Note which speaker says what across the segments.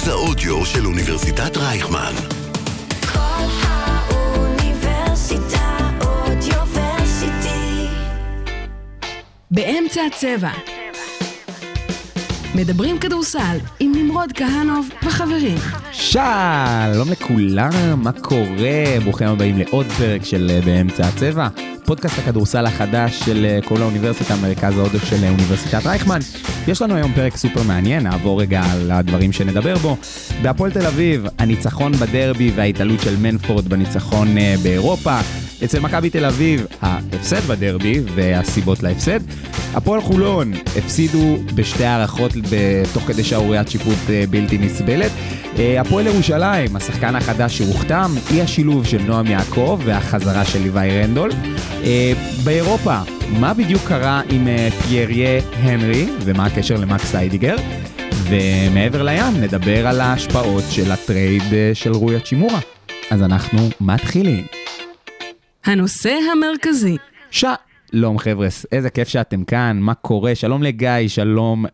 Speaker 1: מרכז האודיו של אוניברסיטת רייכמן.
Speaker 2: כל האוניברסיטה אודיוורסיטי.
Speaker 3: באמצע הצבע. מדברים כדורסל עם נמרוד כהנוב וחברים.
Speaker 4: שלום לכולם, מה קורה? ברוכים הבאים לעוד פרק של אה, באמצע הצבע, פודקאסט הכדורסל החדש של אה, כל האוניברסיטה, מרכז ההודו של אה, אוניברסיטת רייכמן. יש לנו היום פרק סופר מעניין, נעבור רגע על הדברים שנדבר בו. בהפועל תל אביב, הניצחון בדרבי וההתעלות של מנפורד בניצחון אה, באירופה. אצל מכבי תל אביב, ההפסד בדרבי והסיבות להפסד. הפועל חולון הפסידו בשתי הערכות תוך כדי שערוריית שיפוט אה, בלתי נסבלת. אה, הפועל ירושלים, השחקן החדש שהוחתם, אי השילוב של נועם יעקב והחזרה של ליוואי רנדולף. אה, באירופה, מה בדיוק קרה עם פייריה הנרי ומה הקשר למקס איידיגר? ומעבר לים, נדבר על ההשפעות של הטרייד של רוי האצ'ימורה. אז אנחנו מתחילים.
Speaker 3: הנושא המרכזי,
Speaker 4: שלום חבר'ס, איזה כיף שאתם כאן, מה קורה? שלום לגיא, שלום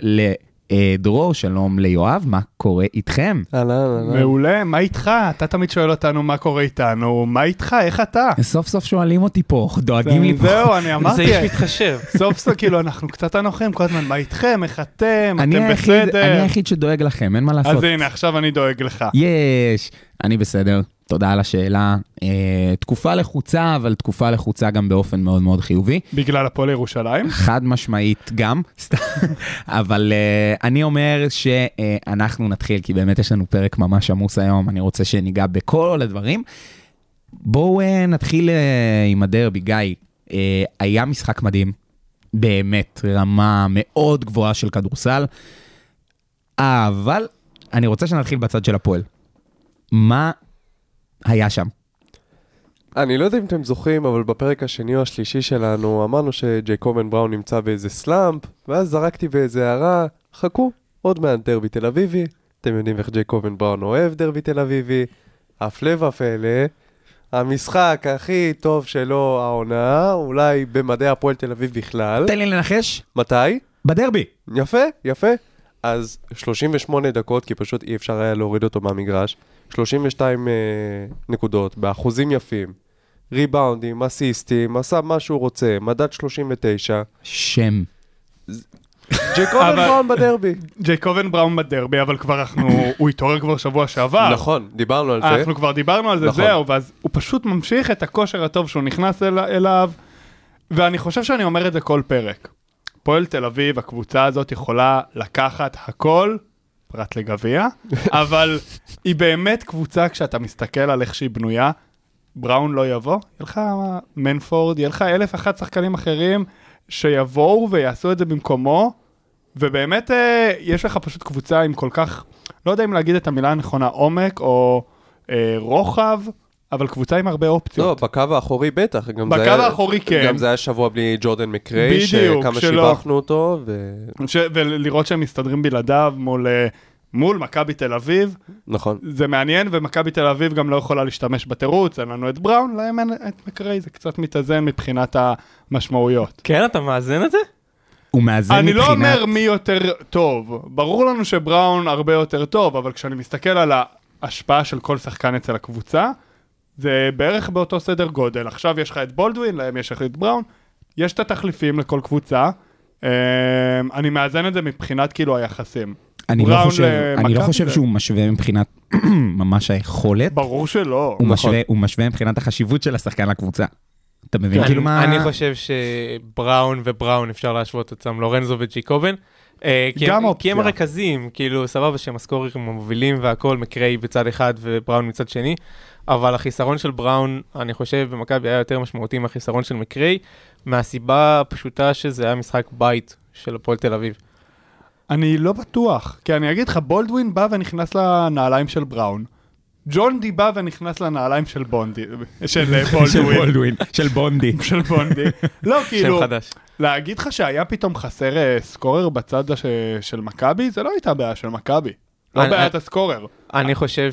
Speaker 4: לדרור, שלום ליואב, מה קורה איתכם?
Speaker 5: אהלן, אהלן.
Speaker 6: מעולה, מה איתך? אתה תמיד שואל אותנו מה קורה איתנו, מה איתך, איך אתה?
Speaker 4: סוף סוף שואלים אותי פה, דואגים לי פה.
Speaker 6: זהו, אני
Speaker 5: זה
Speaker 6: אמרתי,
Speaker 5: איש מתחשב.
Speaker 6: סוף סוף כאילו אנחנו קצת אנוחים כל הזמן, מה איתכם, איך אתם, אתם
Speaker 4: היחיד, אני
Speaker 6: בסדר?
Speaker 4: היחיד שדואג לכם, אין מה לעשות.
Speaker 6: אז הנה, עכשיו אני דואג לך.
Speaker 4: יש, אני בסדר, תודה על השאלה. אה, תקופה לחוצה, אבל תקופה לחוצה גם באופן מאוד מאוד חיובי.
Speaker 6: בגלל הפועל ירושלים?
Speaker 4: חד משמעית גם, סתם. אבל uh, אני אומר שאנחנו נתחיל, כי באמת יש לנו פרק ממש עמוס היום, אני רוצה שניגע בכל הדברים. בואו uh, נתחיל uh, עם הדרבי, גיא. Uh, היה משחק מדהים, באמת, רמה מאוד גבוהה של כדורסל, אבל אני רוצה שנתחיל בצד של הפועל. מה היה שם?
Speaker 5: אני לא יודע אם אתם זוכרים, אבל בפרק השני או השלישי שלנו אמרנו שג'ייקובן בראון נמצא באיזה סלאמפ, ואז זרקתי באיזה הערה, חכו, עוד מעט דרבי תל אביבי. אתם יודעים איך ג'ייקובן בראון אוהב דרבי תל אביבי. הפלא ופלא, המשחק הכי טוב שלו העונה, אולי במדעי הפועל תל אביב בכלל.
Speaker 4: תן לי לנחש,
Speaker 5: מתי?
Speaker 4: בדרבי.
Speaker 5: יפה, יפה. אז 38 דקות, כי פשוט אי אפשר היה להוריד אותו מהמגרש. 32 אה, נקודות, באחוזים יפים. ריבאונדים, אסיסטים, עשה מה שהוא רוצה, מדד 39.
Speaker 4: שם.
Speaker 5: ג'ייקובן בראון בדרבי.
Speaker 6: ג'ייקובן בראון בדרבי, אבל כבר אנחנו, הוא התעורר כבר שבוע שעבר.
Speaker 5: נכון, דיברנו על זה.
Speaker 6: אנחנו כבר דיברנו על זה,
Speaker 5: נכון.
Speaker 6: זהו, ואז הוא פשוט ממשיך את הכושר הטוב שהוא נכנס אל, אליו, ואני חושב שאני אומר את זה כל פרק. פועל תל אביב, הקבוצה הזאת יכולה לקחת הכל, פרט לגביע, אבל היא באמת קבוצה, כשאתה מסתכל על איך שהיא בנויה, בראון לא יבוא, יהיה לך מנפורד, יהיה לך אלף ואחת שחקנים אחרים שיבואו ויעשו את זה במקומו, ובאמת אה, יש לך פשוט קבוצה עם כל כך, לא יודע אם להגיד את המילה הנכונה, עומק או אה, רוחב, אבל קבוצה עם הרבה
Speaker 5: לא,
Speaker 6: אופציות.
Speaker 5: בקו האחורי בטח. גם
Speaker 6: בקו
Speaker 5: היה-
Speaker 6: האחורי כן.
Speaker 5: גם זה היה שבוע בלי ג'ורדן מקריי,
Speaker 6: בדיוק,
Speaker 5: שכמה
Speaker 6: שלא.
Speaker 5: שיבחנו אותו, ו...
Speaker 6: ש... ולראות שהם מסתדרים בלעדיו מול, אה, מול מכבי תל אביב,
Speaker 5: נכון.
Speaker 6: זה מעניין, ומכבי תל אביב גם לא יכולה להשתמש בתירוץ, אין לנו את בראון, להם אין את מקריי, זה קצת מתאזן מבחינת המשמעויות.
Speaker 7: כן, אתה מאזן את זה?
Speaker 4: הוא מאזן
Speaker 6: אני
Speaker 4: מבחינת...
Speaker 6: לא אומר מי יותר טוב, ברור לנו שבראון הרבה יותר טוב, אבל כשאני מסתכל על ההשפעה של כל שחקן אצל הקבוצה, זה בערך באותו סדר גודל. עכשיו יש לך את בולדווין, להם יש לך את בראון, יש את התחליפים לכל קבוצה. אה, אני מאזן את זה מבחינת כאילו היחסים.
Speaker 4: אני לא חושב, אני לא חושב שהוא משווה מבחינת ממש היכולת,
Speaker 6: ברור שלא.
Speaker 4: הוא
Speaker 5: נכון.
Speaker 4: משווה- הוא משווה מבחינת החשיבות של השחקן לקבוצה. אתה מבין
Speaker 7: אני-
Speaker 4: כאילו מה...
Speaker 7: אני חושב שבראון ובראון אפשר להשוות אותם, לורנזו וג'יקובן. אה, כי
Speaker 6: גם
Speaker 7: הם- כי הם
Speaker 6: אופציה.
Speaker 7: הרכזים, כאילו, סבבה שהם הסקוררים המובילים והכל, מקריי בצד אחד ובראון מצד שני, אבל החיסרון של בראון, אני חושב, במכבי היה יותר משמעותי מהחיסרון של מקריי, מהסיבה הפשוטה שזה היה משחק בית של הפועל תל אביב.
Speaker 6: אני לא בטוח, כי אני אגיד לך, בולדווין בא ונכנס לנעליים של בראון. ג'ון די בא ונכנס לנעליים של בונדי, של אה,
Speaker 4: של
Speaker 6: בולדווין,
Speaker 4: בולדווין, של בונדי.
Speaker 6: של בונדי. לא,
Speaker 7: שם
Speaker 6: כאילו,
Speaker 7: חדש.
Speaker 6: להגיד לך שהיה פתאום חסר אה, סקורר בצד הש- של מכבי, זה לא הייתה בעיה של מכבי. לא
Speaker 7: אני-
Speaker 6: בעיית הסקורר.
Speaker 7: אני חושב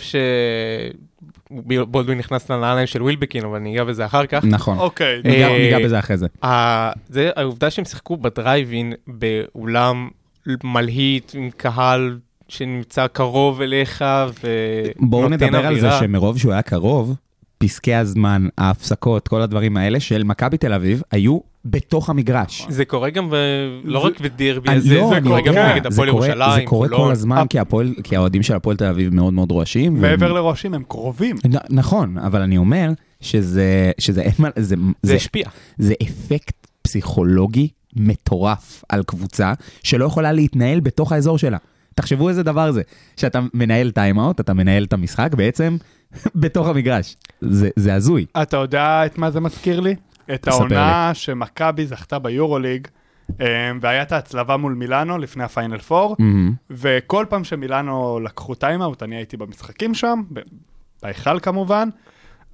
Speaker 7: שבולדווין נכנס לנעליים של ווילבקין, אבל אני אגע בזה אחר כך.
Speaker 4: נכון.
Speaker 6: אוקיי,
Speaker 4: ניגע
Speaker 7: אה,
Speaker 4: ניגע בזה אחרי זה.
Speaker 7: ה- זה העובדה שהם שיחקו בדרייבין באולם מלהיט עם קהל שנמצא קרוב אליך ונותן
Speaker 4: בואו נדבר על זה
Speaker 7: אווירה.
Speaker 4: שמרוב שהוא היה קרוב, פסקי הזמן, ההפסקות, כל הדברים האלה של מכבי תל אביב היו בתוך המגרש.
Speaker 7: זה קורה גם, ב... לא
Speaker 6: זה-
Speaker 7: רק הזה,
Speaker 4: לא,
Speaker 7: זה
Speaker 4: אני
Speaker 7: קורה גם נגד
Speaker 4: זה
Speaker 7: הפועל ירושלים,
Speaker 4: זה קורה כל. הזמן, כי הפועל- כי האוהדים של הפועל תל אביב מאוד מאוד רועשים. והם-
Speaker 6: מעבר לראשים הם קרובים.
Speaker 4: נכון, אבל אני אומר שזה, שזה אין מה, זה,
Speaker 7: זה
Speaker 4: זה,
Speaker 7: השפיע.
Speaker 4: זה אפקט פסיכולוגי מטורף על קבוצה שלא יכולה להתנהל בתוך האזור שלה. תחשבו איזה דבר זה, שאתה מנהל טיימאוט, אתה מנהל את המשחק בעצם בתוך המגרש. זה, זה הזוי.
Speaker 6: אתה יודע את מה זה מזכיר לי? את העונה שמכבי זכתה ביורוליג, אה, והיה את ההצלבה מול מילאנו לפני הפיינל פור,
Speaker 4: מהמם.
Speaker 6: וכל פעם שמילאנו לקחו טיימאוט, אני הייתי במשחקים שם, בהיכל כמובן,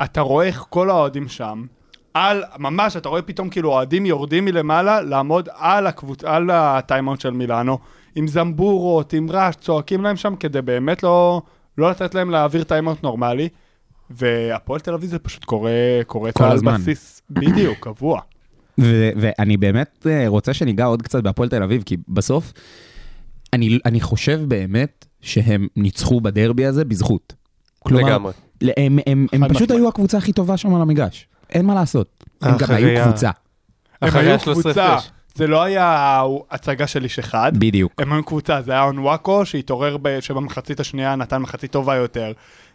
Speaker 6: אתה רואה איך כל האוהדים שם, על, ממש, אתה רואה פתאום כאילו אוהדים יורדים מלמעלה לעמוד על, הקבוצ... על הטיימאוט של מילאנו, עם זמבורות, עם רעש, צועקים להם שם כדי באמת לא, לא לתת להם להעביר טיימאוט נורמלי. והפועל תל אביב זה פשוט קורה, קורה
Speaker 4: כל
Speaker 6: על
Speaker 4: הזמן.
Speaker 6: בסיס בדיוק, קבוע.
Speaker 4: ו- ואני באמת אה, רוצה שניגע עוד קצת בהפועל תל אביב, כי בסוף, אני, אני חושב באמת שהם ניצחו בדרבי הזה בזכות. כלומר,
Speaker 5: לגמרי.
Speaker 4: הם, הם, הם
Speaker 6: חד
Speaker 4: פשוט. היו הקבוצה הכי טובה שם על המגרש. אין מה לעשות. הם גם היו קבוצה.
Speaker 6: הם היו
Speaker 7: ה- 13
Speaker 6: קבוצה. זה לא היה הצגה של איש אחד.
Speaker 4: בדיוק.
Speaker 6: הם היו קבוצה, זה היה אונוואקו שהתעורר, ב... שבמחצית השנייה נתן מחצית טובה יותר.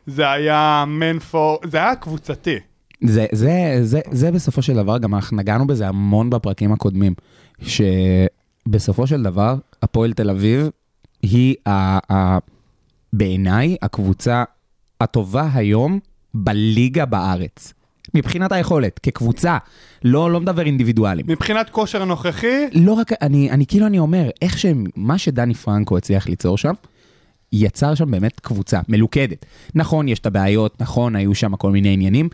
Speaker 6: זה היה מנפור, זה היה קבוצתי.
Speaker 4: זה, זה, זה, זה בסופו של דבר, גם אנחנו נגענו בזה המון בפרקים הקודמים, שבסופו של דבר, הפועל תל אביב היא ה, ה, בעיניי הקבוצה הטובה היום בליגה בארץ. מבחינת היכולת, כקבוצה, לא, לא מדבר אינדיבידואלים.
Speaker 6: מבחינת כושר נוכחי,
Speaker 4: לא רק, אני, אני כאילו אני אומר, איך שהם, מה שדני פרנקו הצליח ליצור שם, יצר שם באמת קבוצה מלוכדת. נכון, יש את הבעיות, נכון, היו שם כל מיני עניינים.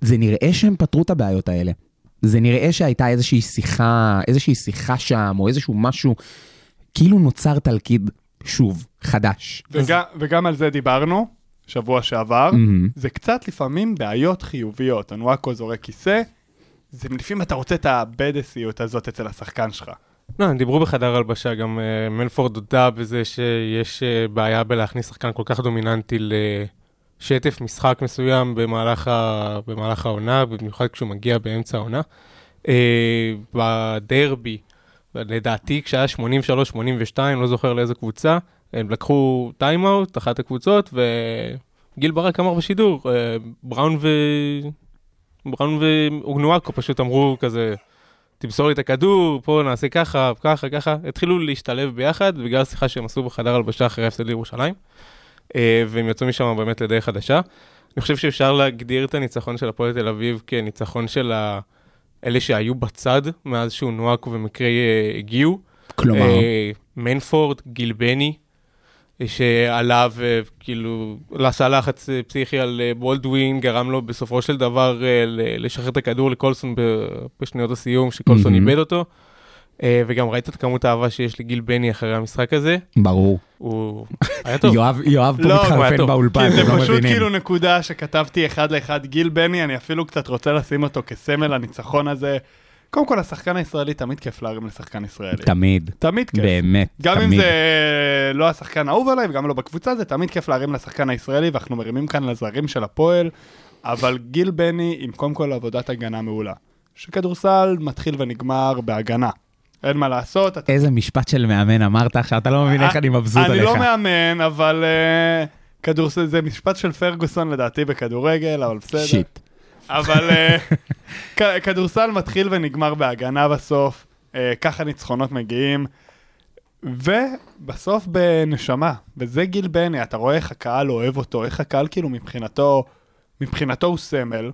Speaker 4: זה נראה שהם פתרו את הבעיות האלה. זה נראה שהייתה איזושהי שיחה, איזושהי שיחה שם, או איזשהו משהו, כאילו נוצר תלכיד שוב, חדש.
Speaker 6: וגם, וגם על זה דיברנו שבוע שעבר,
Speaker 4: מהמם.
Speaker 6: זה קצת לפעמים בעיות חיוביות. אונוואקו זורק כיסא, זה לפעמים אתה רוצה את הבדסיות הזאת אצל השחקן שלך.
Speaker 7: לא, הם דיברו בחדר הלבשה, גם uh, מלפורד הודה בזה שיש uh, בעיה בלהכניס שחקן כל כך דומיננטי לשטף משחק מסוים במהלך, ה... במהלך העונה, במיוחד כשהוא מגיע באמצע העונה. Uh, בדרבי, לדעתי כשהיה 83-82, לא זוכר לאיזה קבוצה, הם לקחו טיימאוט, אחת הקבוצות, וגיל ברק אמר בשידור, בראון ו... בראון ואוגנואקו פשוט אמרו כזה, תמסור לי את הכדור, פה נעשה ככה, ככה, ככה. התחילו להשתלב ביחד בגלל השיחה שהם עשו בחדר הלבשה אחרי ההפסד לירושלים. אה, והם יצאו משם באמת לדרך חדשה. אני חושב שאפשר להגדיר את הניצחון של הפועל תל אביב כניצחון של ה... אלה שהיו בצד מאז שהוא נועקו ומקרי אה, הגיעו.
Speaker 4: כלומר,
Speaker 7: אה, מנפורד, גיל בני, שעליו אה, כאילו עשה לחץ פסיכי על אה, בולדווין, גרם לו בסופו של דבר אה, ל- לשחרר את הכדור לקולסון בשניות הסיום, שקולסון
Speaker 4: מהמם.
Speaker 7: איבד אותו. וגם ראית את כמות האהבה שיש לגיל בני אחרי המשחק הזה,
Speaker 4: ברור.
Speaker 7: הוא היה טוב.
Speaker 4: יואב, יואב פה
Speaker 6: לא,
Speaker 4: מתחרפן. באולפן,
Speaker 6: זה
Speaker 4: אתם לא
Speaker 6: פשוט
Speaker 4: מבינים.
Speaker 6: כאילו נקודה שכתבתי אחד לאחד גיל בני, אני אפילו קצת רוצה לשים אותו כסמל לניצחון הזה. קודם כל, השחקן הישראלי תמיד כיף להרים לשחקן ישראלי.
Speaker 4: תמיד,
Speaker 6: תמיד כיף.
Speaker 4: באמת,
Speaker 6: גם אם
Speaker 4: תמיד.
Speaker 6: זה לא השחקן האהוב עליי וגם לא בקבוצה, זה תמיד כיף להרים לשחקן הישראלי, ואנחנו מרימים כאן לזרים של הפועל, אבל גיל בני עם קודם כל עבודת הגנה מעולה. שכדורסל מתחיל ונגמר בהגנה. אין מה לעשות. אתה...
Speaker 4: איזה משפט של מאמן אמרת עכשיו, אתה לא מבין איך אני מבסוט
Speaker 6: אני
Speaker 4: עליך.
Speaker 6: לא מאמן, אבל uh, כדורסל זה משפט של פרגוסון לדעתי בכדורגל, אבל בסדר.
Speaker 4: שיט.
Speaker 6: אבל אה, כדורסל מתחיל ונגמר בהגנה בסוף, אה, ככה ניצחונות מגיעים, ובסוף בנשמה, וזה גיל בני, אתה רואה איך הקהל אוהב אותו, איך הקהל כאילו מבחינתו, מבחינתו הוא סמל,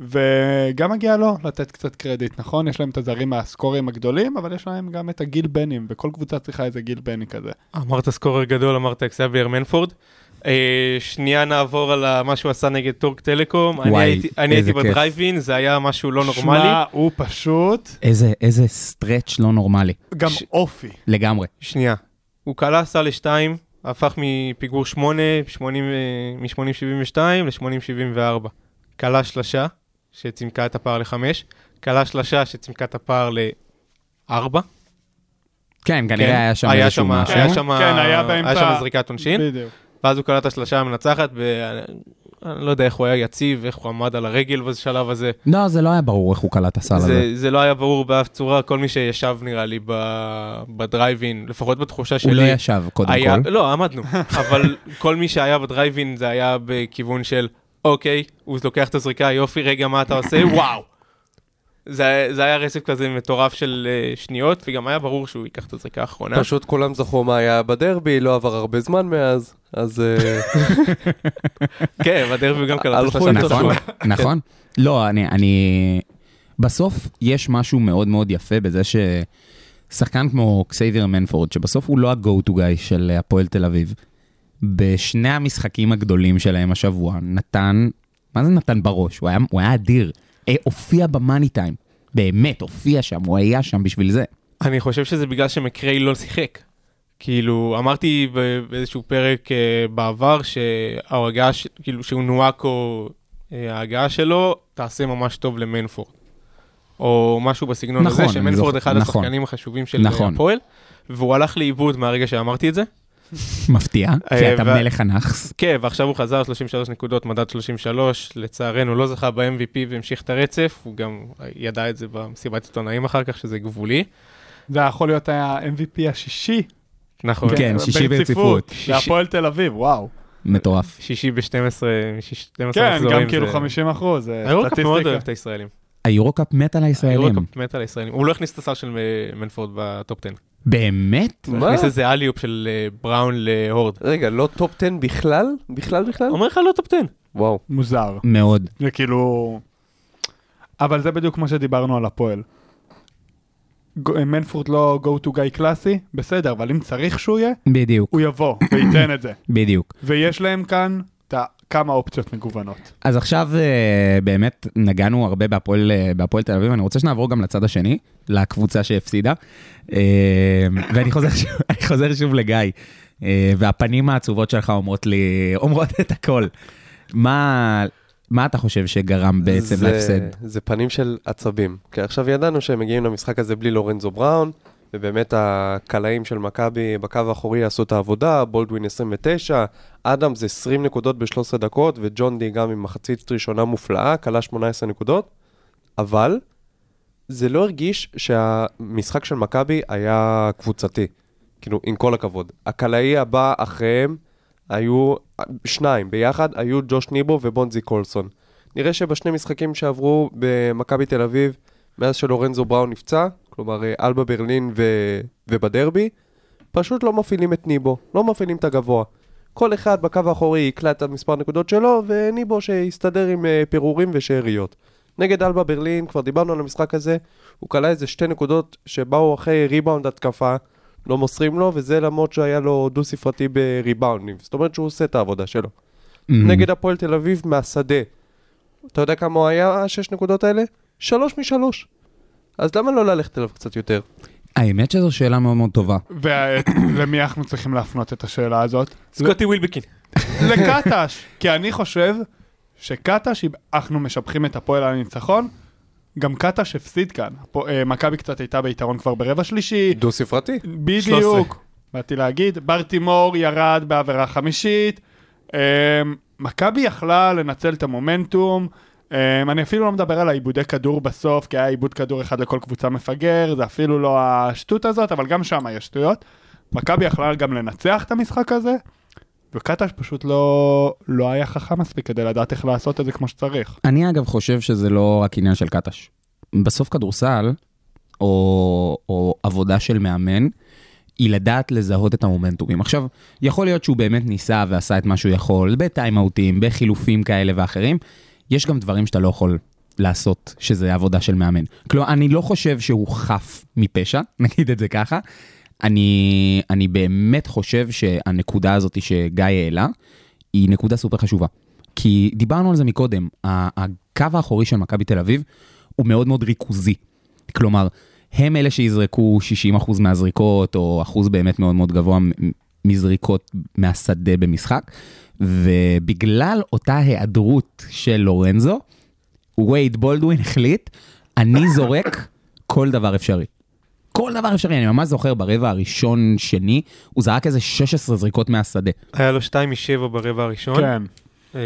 Speaker 6: וגם מגיע לו לתת קצת קרדיט, נכון? יש להם את הזרים מהסקוררים הגדולים, אבל יש להם גם את הגיל בני, וכל קבוצה צריכה איזה גיל בני כזה.
Speaker 7: אמרת סקורר גדול, אמרת אקסבייר מנפורד. אה, שנייה נעבור על מה שהוא עשה נגד טורק טלקום. אני
Speaker 4: וואי,
Speaker 7: הייתי- אני הייתי. בדרייבין, זה היה משהו לא נורמלי.
Speaker 6: שמע, הוא פשוט
Speaker 4: איזה, איזה stretch לא נורמלי,
Speaker 6: גם
Speaker 7: ש-
Speaker 6: אופי.
Speaker 4: לגמרי.
Speaker 7: שנייה. הוא כלה סל לשתיים, הפך מפיגור 8, מ-80-72 ל-80-74. כלה שלשה, שצימקה את הפער לחמש, כלה שלשה שצימקה את הפער לארבע.
Speaker 4: כן, כנראה היה שם איזשהו משהו.
Speaker 7: היה שם
Speaker 6: כן, היה באמצע-
Speaker 7: היה שם זריקת עונשין,
Speaker 6: בדיוק.
Speaker 7: ואז הוא קלט את השלושה המנצחת, ואני לא יודע איך הוא היה יציב, איך הוא עמד על הרגל בשלב הזה.
Speaker 4: לא, זה לא היה ברור איך הוא קלט את הסל הזה.
Speaker 7: זה, לא היה ברור באף צורה, כל מי שישב נראה לי בדרייבין, לפחות בתחושה שלי.
Speaker 4: הוא לא ישב, קודם
Speaker 7: היה,
Speaker 4: כל.
Speaker 7: לא, עמדנו, אבל כל מי שהיה בדרייבין זה היה בכיוון של, אוקיי, הוא לוקח את הזריקה, יופי, רגע, מה אתה עושה? וואו. זה, זה היה רצף כזה מטורף של uh, שניות, וגם היה ברור שהוא ייקח את הזריקה האחרונה.
Speaker 5: פשוט כולם זכרו מה היה בדרבי, לא עבר הרבה זמן מאז, אז אה,
Speaker 7: כן, בדרבי גם קלט השלושה
Speaker 5: איתו
Speaker 4: נכון,
Speaker 7: ניצחון.
Speaker 4: נכון. לא, אני, אני... בסוף יש משהו מאוד מאוד יפה בזה ששחקן כמו קסייביר מנפורד, שבסוף הוא לא ה-go to guy של הפועל תל אביב, בשני המשחקים הגדולים שלהם השבוע, נתן, מה זה נתן בראש? הוא היה, הוא היה אדיר. אה, הופיע במאני טיים. באמת, הופיע שם, הוא היה שם בשביל זה.
Speaker 7: אני חושב שזה בגלל שמקריי לא שיחק. כאילו, אמרתי באיזשהו פרק uh, בעבר שההגעה, ש- כאילו, שהוא נואקו, uh, ההגעה שלו תעשה ממש טוב למנפורד. או משהו בסגנון
Speaker 4: נכון,
Speaker 7: הזה, שמנפורד
Speaker 4: זוכר-
Speaker 7: אחד
Speaker 4: נכון.
Speaker 7: השחקנים החשובים של.
Speaker 4: נכון.
Speaker 7: הפועל, והוא הלך לאיבוד מהרגע שאמרתי את זה.
Speaker 4: מפתיע, כי
Speaker 7: אה,
Speaker 4: אתה מלך הנאחס.
Speaker 7: כן, ועכשיו הוא חזר 33 נקודות, מדד 33, לצערנו לא זכה ב-MVP והמשיך את הרצף, הוא גם ידע את זה במסיבת עיתונאים אחר כך, שזה גבולי.
Speaker 6: זה יכול להיות ה-MVP השישי.
Speaker 7: נכון.
Speaker 4: כן, שישי ברציפות.
Speaker 6: להפועל תל אביב, וואו.
Speaker 4: מטורף.
Speaker 7: שישי ב-12 12
Speaker 6: כן,
Speaker 7: מחזורים.
Speaker 6: גם כאילו
Speaker 7: זה-
Speaker 6: 50 אחוז, זה
Speaker 7: היורקאפ מאוד אוהב
Speaker 6: סטטיסטיקה.
Speaker 7: את הישראלים.
Speaker 4: היורוקאפ מת על הישראלים.
Speaker 7: היורקאפ מת על הישראלים. הוא לא הכניס את הסל של מנפורד בטופ 10.
Speaker 4: באמת?
Speaker 5: מה?
Speaker 7: הכניס איזה אליופ של אה, בראון להורד.
Speaker 5: רגע, לא טופ 10 בכלל? בכלל בכלל?
Speaker 7: אומר לך לא טופ 10.
Speaker 5: וואו.
Speaker 6: מוזר.
Speaker 4: מאוד.
Speaker 6: זה כאילו... אבל זה בדיוק כמו שדיברנו על הפועל. מנפורד לא go to guy קלאסי, בסדר, אבל אם צריך שהוא יהיה,
Speaker 4: בדיוק,
Speaker 6: הוא יבוא וייתן את זה.
Speaker 4: בדיוק.
Speaker 6: ויש להם כאן כמה אופציות מגוונות.
Speaker 4: אז עכשיו אה, באמת נגענו הרבה בהפועל, אה, בהפועל תל אביב, אני רוצה שנעבור גם לצד השני, לקבוצה שהפסידה. אה, ואני חוזר שוב, אני חוזר שוב לגיא, והפנים העצובות שלך אומרות לי, אומרות את הכל. מה, מה אתה חושב שגרם בעצם
Speaker 5: זה-
Speaker 4: להפסד?
Speaker 5: זה פנים של עצבים. כי עכשיו ידענו שהם מגיעים למשחק הזה בלי לורנזו בראון, ובאמת הקלעים של מכבי בקו האחורי עשו את העבודה, בולדווין 29, אדמס 20 נקודות ב-13 דקות, וג'ון די גם עם מחצית ראשונה מופלאה, כלה 18 נקודות, אבל זה לא הרגיש שהמשחק של מכבי היה קבוצתי. כאילו, עם כל הכבוד. הקלעי הבא אחריהם היו שניים ביחד, היו ג'וש ניבו ובונזי קולסון. נראה שבשני משחקים שעברו במכבי תל אביב, מאז שלורנזו בראון נפצע, כלומר אה, אלבה ברלין ו... ובדרבי, פשוט לא מפעילים את ניבו, לא מפעילים את הגבוה. כל אחד בקו האחורי יקלע את המספר נקודות שלו, וניבו שיסתדר עם אה, פירורים ושאריות. נגד אלבה ברלין, כבר דיברנו על המשחק הזה, הוא כלה איזה שתי נקודות שבאו אחרי ריבאונד התקפה, לא מוסרים לו, וזה למרות שהיה לו דו ספרתי בריבאונדים. זאת אומרת שהוא עושה את העבודה שלו.
Speaker 4: מהמם.
Speaker 5: נגד הפועל תל אביב מהשדה. אתה יודע כמה הוא היה, השש נקודות האלה? שלוש משלוש. אז למה לא ללכת אליו קצת יותר?
Speaker 4: האמת שזו שאלה מאוד מאוד טובה.
Speaker 6: ולמי אנחנו צריכים להפנות את השאלה הזאת?
Speaker 7: סקוטי ווילבקין.
Speaker 6: לקטש, כי אני חושב שקטש, אם אנחנו משבחים את הפועל על הניצחון, גם קטש הפסיד כאן. אה, מכבי קצת הייתה ביתרון כבר ברבע שלישי,
Speaker 5: דו ספרתי.
Speaker 6: בדיוק, באתי להגיד, ברטימור ירד בעבירה חמישית, אה, מכבי יכלה לנצל את המומנטום, אני אפילו לא מדבר על העיבודי כדור בסוף, כי היה עיבוד כדור אחד לכל קבוצה מפגר, זה אפילו לא השטות הזאת, אבל גם שם יש שטויות. מכבי יכלה גם לנצח את המשחק הזה, וקטש פשוט לא, לא היה חכם מספיק כדי לדעת איך לעשות את זה כמו שצריך.
Speaker 4: אני אגב חושב שזה לא רק עניין של קטש. בסוף כדורסל, או, או עבודה של מאמן, היא לדעת לזהות את המומנטומים. עכשיו, יכול להיות שהוא באמת ניסה ועשה את מה שהוא יכול, בטיימאוטים, בחילופים כאלה ואחרים. יש גם דברים שאתה לא יכול לעשות, שזה עבודה של מאמן. כלומר, אני לא חושב שהוא חף מפשע, נגיד את זה ככה. אני, אני באמת חושב שהנקודה הזאת שגיא העלה, היא נקודה סופר חשובה. כי דיברנו על זה מקודם, הקו האחורי של מכבי תל אביב הוא מאוד מאוד ריכוזי. כלומר, הם אלה שיזרקו 60% מהזריקות, או אחוז באמת מאוד מאוד גבוה מזריקות מהשדה במשחק, ובגלל אותה היעדרות של לורנזו, וייד בולדווין החליט, אני זורק כל דבר אפשרי. כל דבר אפשרי, אני ממש זוכר ברבע הראשון-שני, הוא זרק איזה 16 זריקות מהשדה.
Speaker 7: היה לו 2 מ-7 ברבע הראשון.
Speaker 6: כן.
Speaker 7: אה,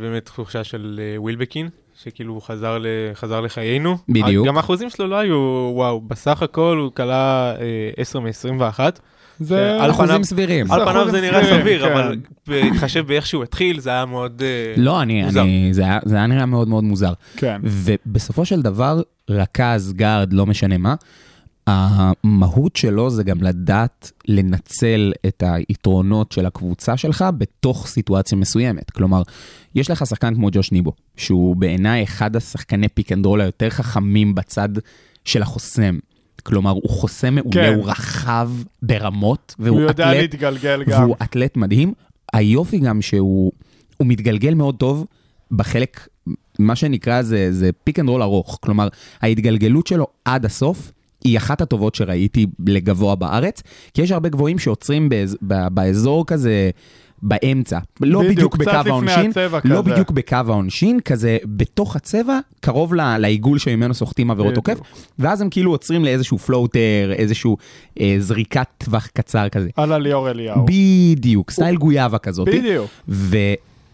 Speaker 7: באמת תחושה של אה, ווילבקין, שכאילו הוא חזר, ל, חזר לחיינו.
Speaker 4: בדיוק.
Speaker 7: גם האחוזים שלו לא היו, וואו, בסך הכל הוא כלה אה, 10 מ-21.
Speaker 6: זה...
Speaker 7: על
Speaker 4: אחוזים סבירים.
Speaker 7: על
Speaker 6: זה
Speaker 7: פניו זה נראה סביר,
Speaker 6: כן.
Speaker 7: אבל בהתחשב באיך שהוא התחיל, זה היה מאוד... אה,
Speaker 4: לא, אני,
Speaker 7: מוזר.
Speaker 4: אני, זה היה, זה היה נראה מאוד מאוד מוזר.
Speaker 6: כן.
Speaker 4: ובסופו של דבר, רכז, גארד, לא משנה מה, המהות שלו זה גם לדעת לנצל את היתרונות של הקבוצה שלך בתוך סיטואציה מסוימת. כלומר, יש לך שחקן כמו ג'וש ניבו, שהוא בעיניי אחד השחקני פיק אנד רול היותר חכמים בצד של החוסם. כלומר, הוא חוסם מעולה,
Speaker 6: כן.
Speaker 4: הוא רחב ברמות, והוא
Speaker 6: הוא יודע
Speaker 4: אתלט
Speaker 6: להתגלגל גם.
Speaker 4: והוא אתלט מדהים. היופי גם שהוא הוא מתגלגל מאוד טוב בחלק, מה שנקרא זה, זה פיק אנד רול ארוך. כלומר, ההתגלגלות שלו עד הסוף היא אחת הטובות שראיתי לגבוה בארץ, כי יש הרבה גבוהים שעוצרים באז, ב, באזור כזה. באמצע, לא
Speaker 6: בדיוק,
Speaker 4: בדיוק בקו העונשין, לא
Speaker 6: כזה.
Speaker 4: בדיוק בקו העונשין, כזה בתוך הצבע, קרוב ל- לעיגול שממנו סוחטים עבירות. תוקף, ואז הם כאילו עוצרים לאיזשהו פלוטר, איזשהו אה, זריקת טווח קצר כזה.
Speaker 6: על הליאור אליהו.
Speaker 4: בדיוק, סטייל גויאבה כזאת.
Speaker 6: בדיוק.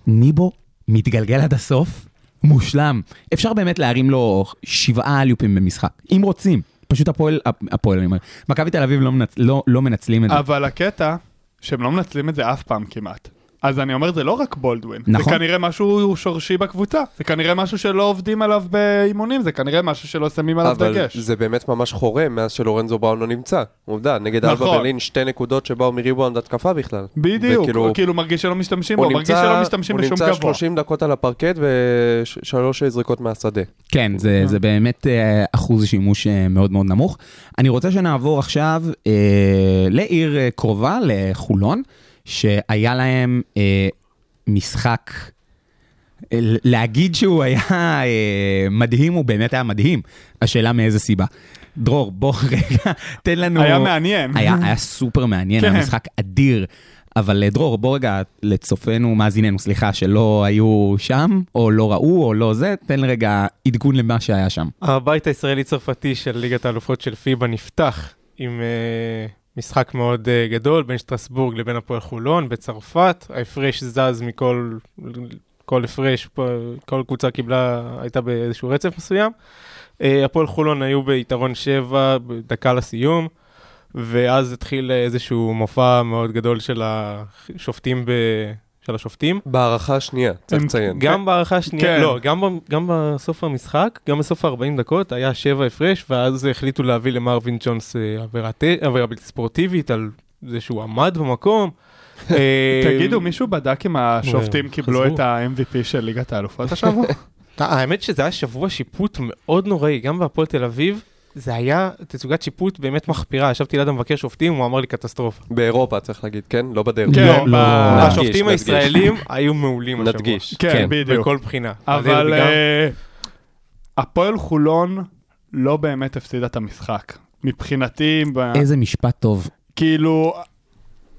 Speaker 4: וניבו מתגלגל עד הסוף, מושלם. אפשר באמת להרים לו שבעה אליופים במשחק, אם רוצים. פשוט הפועל, הפועל, אני אומר, מכבי תל אביב לא, מנצ... לא, לא מנצלים את זה.
Speaker 6: אבל הקטע, שהם לא מנצלים את זה אף פעם כמעט. אז אני אומר, זה לא רק בולדווין.
Speaker 4: נכון.
Speaker 6: זה כנראה משהו שורשי בקבוצה. זה כנראה משהו שלא עובדים עליו באימונים, זה כנראה משהו שלא שמים עליו
Speaker 5: אבל
Speaker 6: דגש.
Speaker 5: זה באמת ממש חורה מאז שלורנזו בראון לא נמצא. עובדה, נגד אלבה
Speaker 6: נכון.
Speaker 5: ברלין שתי נקודות שבאו מריבאונד התקפה בכלל.
Speaker 6: בדיוק,
Speaker 5: וכאילו,
Speaker 6: כאילו מרגיש שלא משתמשים בו,
Speaker 5: הוא
Speaker 6: מרגיש
Speaker 5: נמצא,
Speaker 6: שלא משתמשים
Speaker 5: הוא
Speaker 6: בשום
Speaker 5: נמצא
Speaker 6: גבוה.
Speaker 5: 30 דקות על הפרקט ושלוש זריקות מהשדה.
Speaker 4: כן, זה, זה באמת אה, אחוז שימוש אה, מאוד מאוד נמוך. אני רוצה שנעבור עכשיו אה, לעיר אה, קרובה, לחולון, שהיה להם אה, משחק, אה, להגיד שהוא היה אה, מדהים, הוא באמת היה מדהים. השאלה מאיזה סיבה. דרור, בוא רגע, תן לנו...
Speaker 6: היה מעניין.
Speaker 4: היה, היה סופר מעניין,
Speaker 6: כן.
Speaker 4: היה משחק אדיר. אבל אה, דרור, בוא רגע לצופינו, מאזיננו, סליחה, שלא היו שם, או לא ראו, או לא זה, תן רגע עדכון למה שהיה שם.
Speaker 7: הבית הישראלי-צרפתי של ליגת האלופות של פיבה נפתח עם uh, משחק מאוד uh, גדול בין שטרסבורג לבין הפועל חולון בצרפת. ההפרש זז מכל כל הפרש, כל קבוצה קיבלה, הייתה באיזשהו רצף מסוים. Uh, הפועל חולון היו ביתרון 7 בדקה לסיום, ואז התחיל איזשהו מופע מאוד גדול של השופטים ב... של השופטים.
Speaker 5: בהערכה השנייה, צריך לציין.
Speaker 7: גם בהערכה השנייה,
Speaker 6: כן.
Speaker 7: לא, גם, ב- גם בסוף המשחק, גם בסוף ה-40 דקות היה שבע הפרש, ואז החליטו להביא למרווין ג'ונס אה, עבירה עבירה בלתי ספורטיבית על זה שהוא עמד במקום. אה,
Speaker 6: תגידו, מישהו בדק אם השופטים
Speaker 7: אה,
Speaker 6: קיבלו. את ה-MVP של ליגת האלופות השבוע?
Speaker 7: האמת שזה היה שבוע שיפוט מאוד נוראי, גם בהפועל תל אביב. זה היה תצוגת שיפוט באמת מחפירה, ישבתי ליד המבקר שופטים, הוא אמר לי קטסטרופה.
Speaker 5: באירופה צריך להגיד, כן? לא בדרך.
Speaker 6: כן,
Speaker 4: לא, לא.
Speaker 5: נדגיש,
Speaker 7: השופטים. הישראלים היו מעולים השבוע.
Speaker 5: נדגיש.
Speaker 6: כן,
Speaker 4: כן,
Speaker 6: בדיוק.
Speaker 7: בכל בחינה.
Speaker 6: אבל. אה, הפועל חולון לא באמת הפסידה את המשחק. מבחינתי,
Speaker 4: איזה משפט טוב.
Speaker 6: כאילו,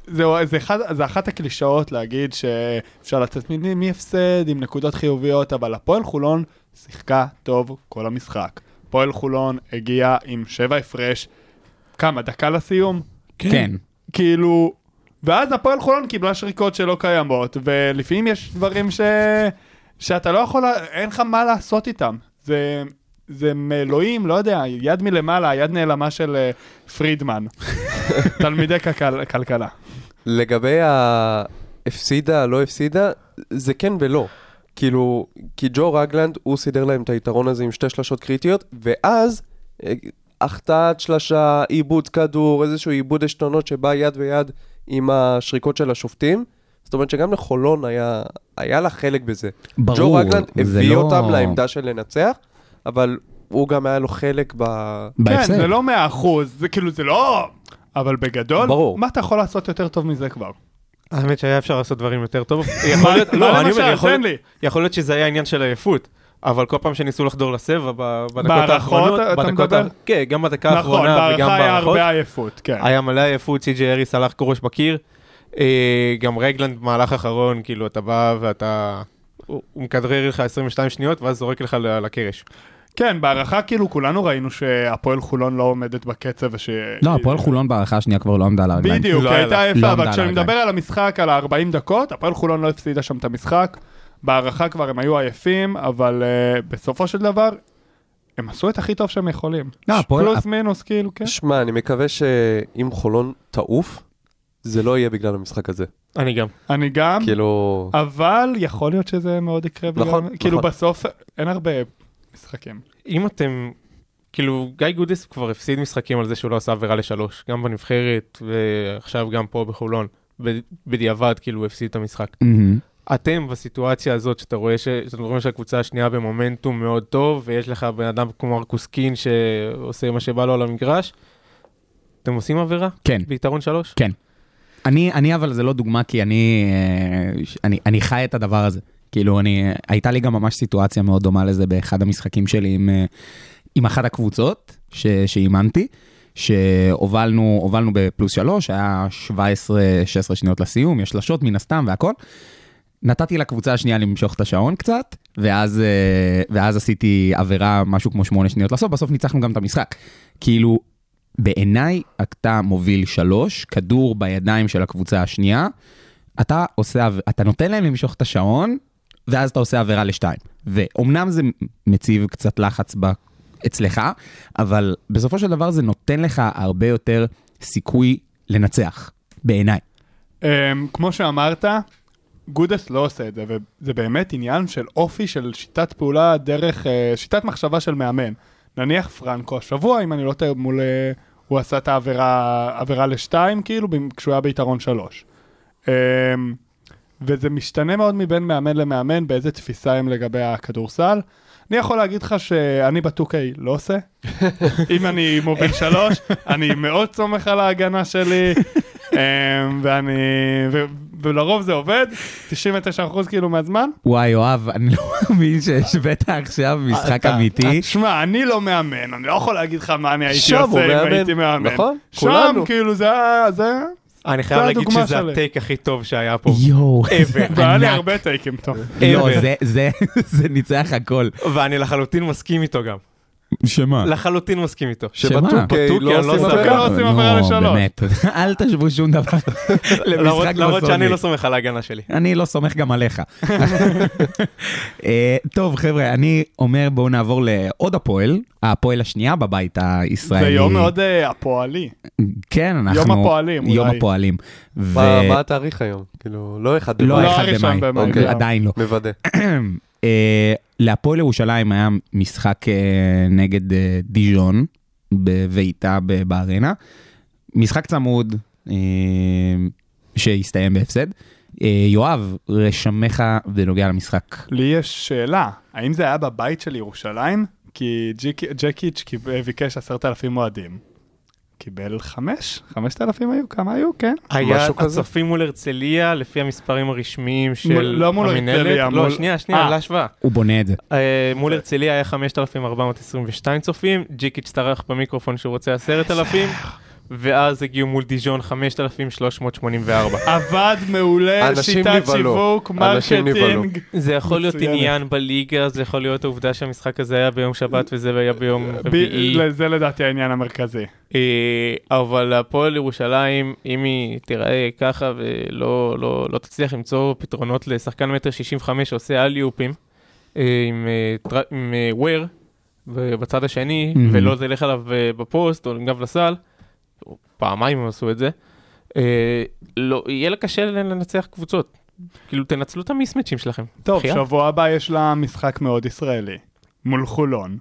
Speaker 6: זהו, זה, אחד, זה אחת הקלישאות להגיד שאפשר לצאת מהפסד עם נקודות חיוביות, אבל הפועל חולון שיחקה טוב כל המשחק. הפועל חולון הגיע עם שבע הפרש, כמה, דקה לסיום?
Speaker 4: כן.
Speaker 6: כאילו, ואז הפועל חולון קיבלה שריקות שלא קיימות, ולפעמים יש דברים ש... שאתה לא יכול, אין לך מה לעשות איתם. זה, זה מאלוהים, לא יודע, יד מלמעלה, יד נעלמה של אה, פרידמן. תלמידי כלכל, כלכלה.
Speaker 5: לגבי ההפסידה, לא הפסידה, זה כן ולא. כאילו, כי ג'ו רגלנד, הוא סידר להם את היתרון הזה עם שתי שלשות קריטיות, ואז אה, החטאת שלשה, עיבוד כדור, איזשהו עיבוד עשתונות שבא יד ביד עם השריקות של השופטים. זאת אומרת שגם לחולון היה, היה לה חלק בזה.
Speaker 4: ברור.
Speaker 5: ג'ו רגלנד הביא
Speaker 4: לא-
Speaker 5: אותם לעמדה של לנצח, אבל הוא גם היה לו חלק ב...
Speaker 6: כן,
Speaker 4: בהפסד.
Speaker 6: זה לא מאה אחוז, זה כאילו, זה לא... אבל בגדול,
Speaker 5: ברור.
Speaker 6: מה אתה יכול לעשות יותר טוב מזה כבר?
Speaker 7: האמת שהיה אפשר לעשות דברים יותר טוב. יכול להיות, לא, אני? אומר, יכול להיות-
Speaker 6: לי.
Speaker 7: יכול להיות שזה היה עניין של עייפות. אבל כל פעם שניסו לחדור לסבע בדקות
Speaker 6: בהערכות
Speaker 7: האחרונות, בדקות? ה- כן, גם בדקה
Speaker 6: נכון,
Speaker 7: האחרונה וגם
Speaker 6: בהערכה היה
Speaker 7: בהערכות.
Speaker 6: הרבה עייפות, כן.
Speaker 7: היה מלא עייפות, סי.ג'י אריס הלך כראש בקיר. אה, גם רגלנד במהלך אחרון, כאילו, אתה בא ואתה... הוא מכדרר לך 22 שניות, ואז זורק לך לקרש.
Speaker 6: כן, בהערכה כאילו כולנו ראינו שהפועל חולון לא עומדת בקצב וש...
Speaker 4: לא, הפועל חולון בהערכה השנייה כבר לא עמדה על הרגליים.
Speaker 6: בדיוק,
Speaker 7: לא
Speaker 6: הייתה
Speaker 4: לא
Speaker 6: יפה,
Speaker 4: עמדה
Speaker 6: אבל כשאני. מדבר על המשחק, על ה-40 דקות, הפועל חולון לא הפסידה שם את המשחק. בהערכה כבר הם היו עייפים, אבל uh, בסופו של דבר, הם עשו את הכי טוב שהם יכולים.
Speaker 4: לא, הפועל-
Speaker 6: פלוס מינוס, כאילו, כן.
Speaker 5: שמע, אני מקווה שאם חולון תעוף, זה לא יהיה בגלל המשחק הזה.
Speaker 7: אני גם.
Speaker 6: אני גם,
Speaker 5: כאילו...
Speaker 6: אבל יכול להיות שזה מאוד יקרה. בגלל-
Speaker 5: נכון,
Speaker 6: כאילו
Speaker 5: נכון.
Speaker 6: בסוף אין הרבה משחקים.
Speaker 7: אם אתם, כאילו, גיא גודס כבר הפסיד משחקים על זה שהוא לא עשה עבירה לשלוש, גם בנבחרת ועכשיו גם פה בחולון. בדיעבד, כאילו, הוא הפסיד את המשחק.
Speaker 4: מהמם.
Speaker 7: אתם בסיטואציה הזאת, שאתה רואה ש- שאתם רואים שהקבוצה השנייה במומנטום מאוד טוב, ויש לך בן אדם כמו מרקוס קין שעושה מה שבא לו על המגרש, אתם עושים עבירה?
Speaker 4: כן.
Speaker 7: ביתרון שלוש?
Speaker 4: אני, אני אבל זה לא דוגמה, כי אני, אה, אני, אני חי את הדבר הזה. כאילו, אני, הייתה לי גם ממש סיטואציה מאוד דומה לזה באחד המשחקים שלי עם, אה, עם אחת הקבוצות שאימנתי, שהובלנו הובלנו בפלוס שלוש, היה 17-16 שניות לסיום, יש שלשות מן הסתם והכל. נתתי לקבוצה השנייה למשוך את השעון קצת, ואז, אה, ואז עשיתי עבירה משהו כמו שמונה שניות לסוף, בסוף ניצחנו גם את המשחק. כאילו, בעיניי אתה מוביל שלוש, כדור בידיים של הקבוצה השנייה, אתה עושה, אתה נותן להם למשוך את השעון, ואז אתה עושה עבירה לשתיים. ואומנם זה מציב קצת לחץ ב... אצלך, אבל בסופו של דבר זה נותן לך הרבה יותר סיכוי לנצח, בעיניי.
Speaker 6: Um, כמו שאמרת, גודס לא עושה את זה, וזה באמת עניין של אופי של שיטת פעולה דרך, uh, שיטת מחשבה של מאמן. נניח פרנקו השבוע, אם אני לא טועה, מול... Uh, הוא עשה את העבירה עבירה לשתיים, כאילו, כשהוא היה ביתרון שלוש. וזה משתנה מאוד מבין מאמן למאמן, באיזה תפיסה הם לגבי הכדורסל. אני יכול להגיד לך שאני בטוקיי לא עושה. אם אני מוביל שלוש, אני מאוד סומך על ההגנה שלי, אמ, ואני, ו, ולרוב זה עובד, 99% כאילו מהזמן.
Speaker 4: וואי, יואב, אני לא מאמין שהשווית עכשיו משחק אמיתי.
Speaker 6: שמע, אני לא מאמן, אני לא יכול להגיד לך מה אני הייתי
Speaker 5: שם
Speaker 6: עושה אם הייתי מאמן.
Speaker 5: נכון?
Speaker 6: שם,
Speaker 5: כולנו.
Speaker 6: כאילו, זה ה- זה...
Speaker 7: אני חייב להגיד שזה. הטייק הכי טוב שהיה פה.
Speaker 4: יואו,
Speaker 7: ever.
Speaker 6: והיה לי
Speaker 4: ענק.
Speaker 6: הרבה טייקים טוב.
Speaker 4: לא,
Speaker 7: ever.
Speaker 4: זה- זה- זה ניצח הכל.
Speaker 7: ואני לחלוטין מסכים איתו גם.
Speaker 4: שמה?
Speaker 7: לחלוטין מסכים איתו. בטוקיי
Speaker 5: לא
Speaker 7: לא
Speaker 5: עושים
Speaker 7: סומך.
Speaker 5: עבירה.
Speaker 6: לא עבירה לשלוש.
Speaker 4: באמת, אל תשוו שום דבר למשחק
Speaker 7: למרות שאני. לא סומך על ההגנה שלי.
Speaker 4: אני לא סומך גם עליך. אה, טוב, חבר'ה, אני אומר בואו נעבור לעוד הפועל, הפועל השנייה בבית הישראלי.
Speaker 6: זה יום מאוד אה, הפועלי.
Speaker 4: כן, אנחנו...
Speaker 6: יום הפועלים,
Speaker 4: יום
Speaker 6: אולי.
Speaker 4: הפועלים. ו-
Speaker 5: מה התאריך היום? כאילו, לא אחד
Speaker 4: לא
Speaker 5: במאי.
Speaker 6: לא
Speaker 4: אחד במאי, אוקיי,
Speaker 6: לא.
Speaker 4: עדיין לא.
Speaker 5: מוודא.
Speaker 4: אה, להפועל ירושלים היה משחק אה, נגד אה, דיז'ון בביתה בארנה. משחק צמוד שהסתיים בהפסד. יואב, רשמך בנוגע למשחק.
Speaker 6: לי יש שאלה, האם זה היה בבית של ירושלים? כי ג'קיץ' ביקש עשרת אלפים אוהדים. קיבל חמש? חמשת אלפים היו? כמה היו? כן.
Speaker 7: היה? הצופים מול הרצליה לפי המספרים הרשמיים של
Speaker 6: מול- לא מול. הרצליה,
Speaker 7: לא,
Speaker 6: מול-
Speaker 7: שנייה, שנייה,
Speaker 6: אה.
Speaker 7: להשוואה.
Speaker 4: הוא בונה את זה.
Speaker 7: אה, מול הרצליה היה 5,422 צופים, ג'יקיץ' טרח במיקרופון שהוא רוצה 10,000, ואז הגיעו מול דיז'ון 5,384.
Speaker 6: עבד מעולה, שיטת. שיווק. marketing.
Speaker 7: זה יכול להיות. עניין בליגה, זה יכול להיות העובדה שהמשחק הזה היה ביום שבת וזה היה ביום רביעי.
Speaker 6: זה לדעתי העניין המרכזי.
Speaker 7: אה, אבל הפועל ירושלים, אם היא תיראה ככה ולא לא, לא תצליח למצוא פתרונות לשחקן מטר 65 שעושה אליופים, אה, עם, עם אה, וויר בצד השני. ולא תלך עליו בפוסט או עם גב לסל, פעמיים הם עשו את זה, אה, לא, יהיה לה קשה לנצח קבוצות. כאילו, תנצלו את המיסמצ'ים שלכם.
Speaker 6: טוב,
Speaker 7: בחייאת.
Speaker 6: שבוע הבא יש לה משחק מאוד ישראלי. מול חולון.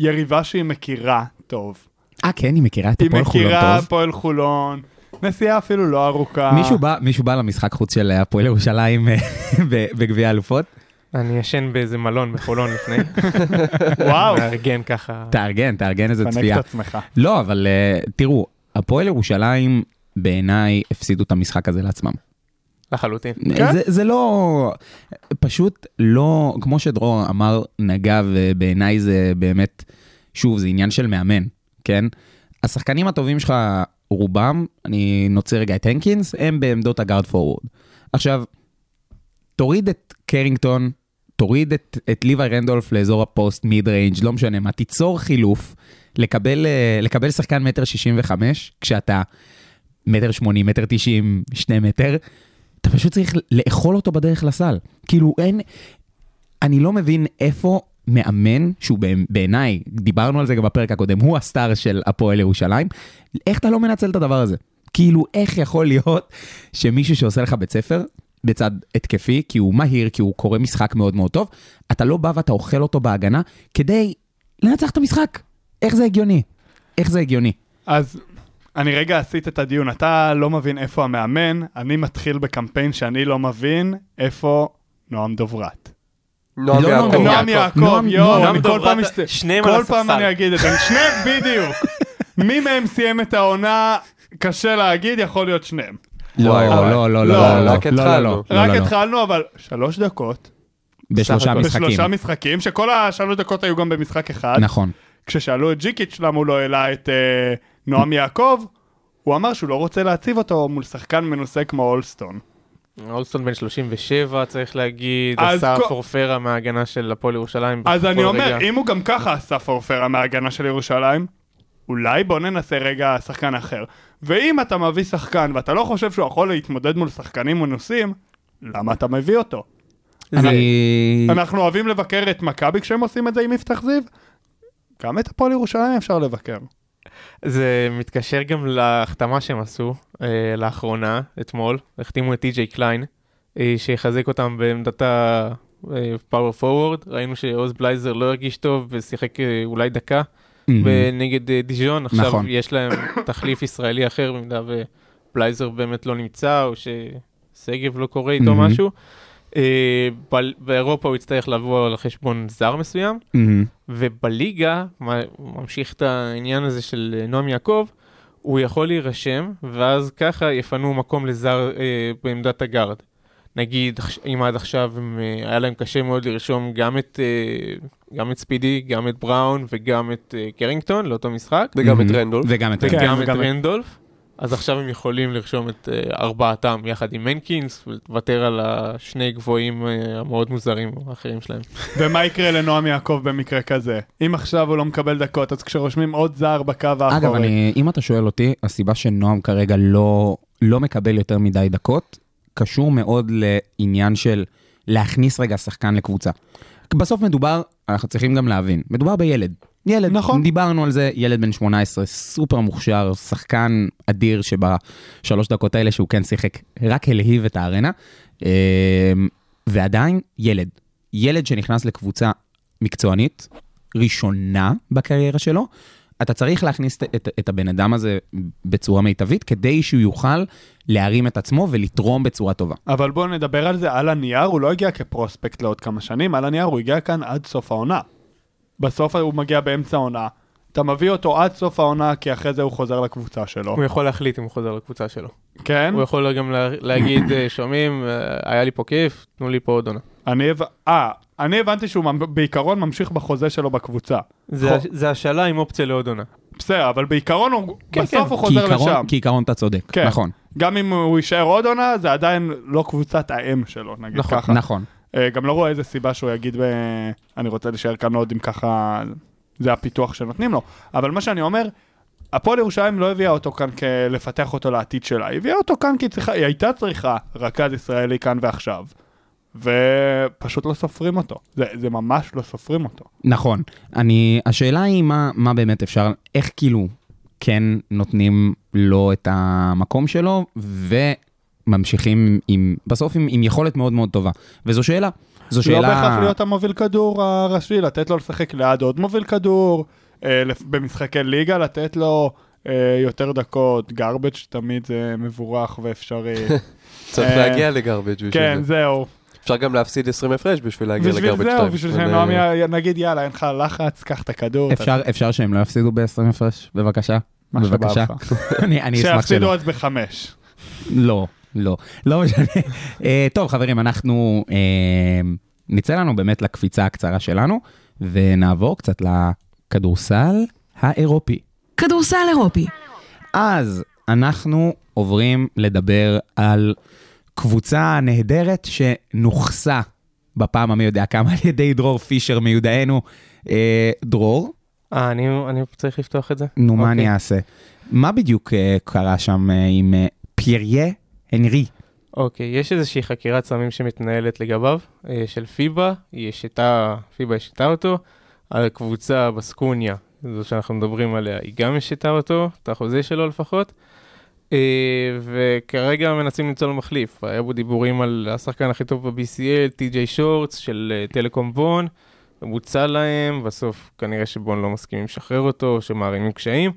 Speaker 6: יריבה שהיא מכירה טוב.
Speaker 4: אה, כן, היא מכירה את
Speaker 6: היא
Speaker 4: הפועל חולון
Speaker 6: מכירה
Speaker 4: טוב.
Speaker 6: הפועל חולון. נסיעה אפילו לא ארוכה.
Speaker 4: מישהו בא, מישהו בא למשחק חוץ של הפועל ירושלים אה, בגביע האלופות?
Speaker 7: אני ישן באיזה מלון בחולון לפני,
Speaker 6: וואו.
Speaker 7: מארגן ככה.
Speaker 4: תארגן, תארגן איזה צפייה.
Speaker 6: את עצמך.
Speaker 4: לא, אבל אה, תראו, הפועל ירושלים בעיניי הפסידו את המשחק הזה לעצמם.
Speaker 7: לחלוטין.
Speaker 6: כן?
Speaker 4: זה, זה לא, פשוט לא, כמו שדרור אמר, נגע, ובעיניי זה באמת, שוב, זה עניין של מאמן, כן? השחקנים הטובים שלך, רובם, אני נוציא רגע את הנקינס, הם בעמדות הגארד פורוורד. עכשיו, תוריד את קרינגטון, תוריד את, את לוי רנדולף לאזור הפוסט, mid range, לא משנה מה, תיצור חילוף, לקבל, אה, לקבל שחקן מטר שישים וחמש, כשאתה מטר שמונים, מטר תשעים, שני מטר, אתה פשוט צריך לאכול אותו בדרך לסל. כאילו אין, אני לא מבין איפה מאמן, שהוא בעיני- בעיניי, דיברנו על זה גם בפרק הקודם, הוא ה star של הפועל ירושלים, איך אתה לא מנצל את הדבר הזה? כאילו, איך יכול להיות שמישהו שעושה לך בית ספר, בצד התקפי, כי הוא מהיר, כי הוא קורא משחק מאוד מאוד טוב, אתה לא בא ואתה אוכל אותו בהגנה כדי לנצח את המשחק. איך זה הגיוני? איך זה הגיוני?
Speaker 6: אז אני רגע אסיט את הדיון, אתה לא מבין איפה המאמן, אני מתחיל בקמפיין שאני לא מבין איפה נועם דוברת.
Speaker 5: נועם
Speaker 4: לא, לא,
Speaker 5: יעקב.
Speaker 4: נועם
Speaker 6: יעקב, יואו, אני כל פעם
Speaker 7: שניהם על
Speaker 6: כל פעם
Speaker 7: הספסל.
Speaker 6: אני אגיד את זה, שניהם בדיוק. מי מהם סיים את העונה, קשה להגיד, יכול להיות שניהם.
Speaker 4: לא, לא. לא, לא,
Speaker 6: לא,
Speaker 4: לא, לא,
Speaker 5: רק
Speaker 4: לא, לא,
Speaker 5: התחלנו.
Speaker 4: לא, לא,
Speaker 6: רק
Speaker 4: לא, לא.
Speaker 6: התחלנו, אבל שלוש דקות,
Speaker 4: בשלושה. משחקים.
Speaker 6: בשלושה משחקים, שכל השלוש דקות היו גם במשחק אחד.
Speaker 4: נכון.
Speaker 6: כששאלו את ג'יקיץ' למה הוא לא העלה את אה, נועם יעקב, הוא אמר שהוא לא רוצה להציב אותו מול שחקן מנוסה כמו אולסטון.
Speaker 7: אולסטון בן 37, צריך להגיד, עשה
Speaker 6: כל-
Speaker 7: פורפרה מההגנה של הפועל ירושלים.
Speaker 6: אז אני אומר,
Speaker 7: רגע.
Speaker 6: אם הוא גם ככה עשה פורפרה מההגנה של ירושלים, אולי בוא ננסה רגע שחקן אחר. ואם אתה מביא שחקן ואתה לא חושב שהוא יכול להתמודד מול שחקנים מנוסים, למה אתה מביא אותו?
Speaker 4: אני...
Speaker 6: אנחנו אוהבים לבקר את מכבי כשהם עושים את זה עם יפתח זיו? גם את הפועל ירושלים אפשר לבקר.
Speaker 7: זה מתקשר גם להחתמה שהם עשו אה, לאחרונה, אתמול, החתימו את טי.ג'יי קליין, אה, שיחזק אותם בעמדת ה-power forward, ראינו שעוז בלייזר לא הרגיש טוב ושיחק אה, אולי דקה. נגד אה, דיז'ון, עכשיו
Speaker 4: נכון.
Speaker 7: יש להם תחליף ישראלי אחר במידה ובלייזר באמת לא נמצא, או ששגב לא קורה איתו. משהו. אה, באירופה הוא יצטרך לבוא על חשבון זר מסוים. ובליגה, ממשיך את העניין הזה של אה, נועם יעקב, הוא יכול להירשם, ואז ככה יפנו מקום לזר אה, בעמדת הגארד. נגיד, אם עד עכשיו הם, אה, היה להם קשה מאוד לרשום גם את, אה, גם את ספידי, גם את בראון וגם את אה, קרינגטון לאותו משחק,
Speaker 5: וגם את
Speaker 4: מהמם.
Speaker 5: רנדולף.
Speaker 4: וגם את. רנדולף.
Speaker 7: וגם את
Speaker 6: וגם את-
Speaker 7: רנדולף. אז עכשיו הם יכולים לרשום את ארבעתם יחד עם מנקינס, ולוותר על השני גבוהים המאוד מוזרים האחרים שלהם.
Speaker 6: ומה יקרה לנועם יעקב במקרה כזה? אם עכשיו הוא לא מקבל דקות, אז כשרושמים עוד זר בקו האחורי...
Speaker 4: אגב, אני, אם אתה שואל אותי, הסיבה שנועם כרגע לא, לא מקבל יותר מדי דקות, קשור מאוד לעניין של להכניס רגע שחקן לקבוצה. בסוף מדובר, אנחנו צריכים גם להבין, מדובר בילד. ילד,
Speaker 6: נכון.
Speaker 4: דיברנו על זה, ילד בן 18, סופר מוכשר, שחקן אדיר שבשלוש דקות האלה שהוא כן שיחק, רק הלהיב את הארנה. אה, ועדיין ילד. ילד שנכנס לקבוצה מקצוענית, ראשונה בקריירה שלו, אתה צריך להכניס את, את, את הבן אדם הזה בצורה מיטבית, כדי שהוא יוכל להרים את עצמו ולתרום בצורה טובה.
Speaker 6: אבל בואו נדבר על זה, על הנייר הוא לא הגיע כפרוספקט לעוד כמה שנים, על הנייר הוא הגיע כאן עד סוף העונה. בסוף הוא מגיע באמצע העונה. אתה מביא אותו עד סוף העונה, כי אחרי זה הוא חוזר לקבוצה שלו.
Speaker 7: הוא יכול להחליט אם הוא חוזר לקבוצה שלו.
Speaker 6: כן?
Speaker 7: הוא יכול גם לה, להגיד, אה, שומעים, אה, היה לי פה כיף, תנו לי פה עוד עונה.
Speaker 6: אני הבנ- אה, אני הבנתי שהוא בעיקרון ממשיך בחוזה שלו בקבוצה.
Speaker 7: זה,
Speaker 6: חו-
Speaker 7: הש- זה השאלה עם אופציה לעוד עונה.
Speaker 6: בסדר, אבל בעיקרון הוא,
Speaker 7: כן,
Speaker 6: בסוף
Speaker 7: כן.
Speaker 6: הוא חוזר
Speaker 4: כעיקרון,
Speaker 6: לשם.
Speaker 4: כעיקרון אתה צודק,
Speaker 6: כן.
Speaker 4: נכון.
Speaker 6: גם אם הוא יישאר עוד עונה, זה עדיין לא קבוצת האם שלו, נגיד
Speaker 7: נכון,
Speaker 6: ככה.
Speaker 4: נכון.
Speaker 6: אה, גם לא רואה איזה סיבה שהוא יגיד, ב... אני רוצה להישאר כאן עוד אם ככה, זה הפיתוח שנותנים לו. אבל מה שאני אומר, הפועל ירושלים לא הביאה אותו כאן כ- לפתח אותו לעתיד שלה, היא הביאה אותו כאן כי היא צריכה, היא הייתה צריכה רכז ישראלי כאן ועכשיו, ופשוט לא סופרים אותו. זה, זה ממש לא סופרים אותו.
Speaker 4: נכון. אני, השאלה היא מה, מה באמת אפשר, איך כאילו כן נותנים לו את המקום שלו, וממשיכים עם, בסוף עם, עם יכולת מאוד מאוד טובה. וזו שאלה. זו שאלה...
Speaker 6: לא בהכרח להיות המוביל כדור הראשי, לתת לו לשחק ליד עוד מוביל כדור, אה, לפ- במשחקי ליגה לתת לו אה, יותר דקות, גרבג' תמיד זה מבורך ואפשרי.
Speaker 5: צריך
Speaker 6: אה,
Speaker 5: להגיע לגרבג' בשביל
Speaker 6: כן,
Speaker 5: זה.
Speaker 6: זהו.
Speaker 5: אפשר גם להפסיד 20 הפרש בשביל להגיע
Speaker 6: בשביל
Speaker 5: לגרבג' 2.
Speaker 6: זהו, בשביל שנועם י- נגיד יאללה, אין לך לחץ, קח את הכדור.
Speaker 4: אפשר, אפשר שהם לא יפסידו ב-20 הפרש? בבקשה. בבקשה. אני אשמח שלא.
Speaker 6: שיפסידו אז בחמש.
Speaker 4: לא, לא, לא משנה. אה, טוב, חברים, אנחנו אה, נצא לנו באמת לקפיצה הקצרה שלנו, ונעבור קצת לכדורסל האירופי.
Speaker 3: כדורסל אירופי.
Speaker 4: אז אנחנו עוברים לדבר על קבוצה נהדרת שנוכסה בפעם המי יודע כמה על ידי דרור פישר מיודענו. אה, דרור,
Speaker 7: אה, אני, אני צריך לפתוח את זה?
Speaker 4: נו, מה
Speaker 7: אוקיי.
Speaker 4: אני אעשה? מה בדיוק אה, קרה שם אה, עם אה, פייריה הנרי?
Speaker 7: אוקיי, יש איזושהי חקירת סמים שמתנהלת לגביו, אה, של פיבה, היא השתה, פיבה השתה אותו, הקבוצה בסקוניה, זו שאנחנו מדברים עליה, היא גם השתה אותו, את החוזה שלו לפחות, וכרגע מנסים למצוא לו מחליף. היה בו דיבורים על השחקן הכי טוב ב-BCL, טי.ג'יי שורטס של אה, טלקום בון, בוצע להם, בסוף כנראה שבון לא מסכימים לשחרר אותו, או שמערימים קשיים,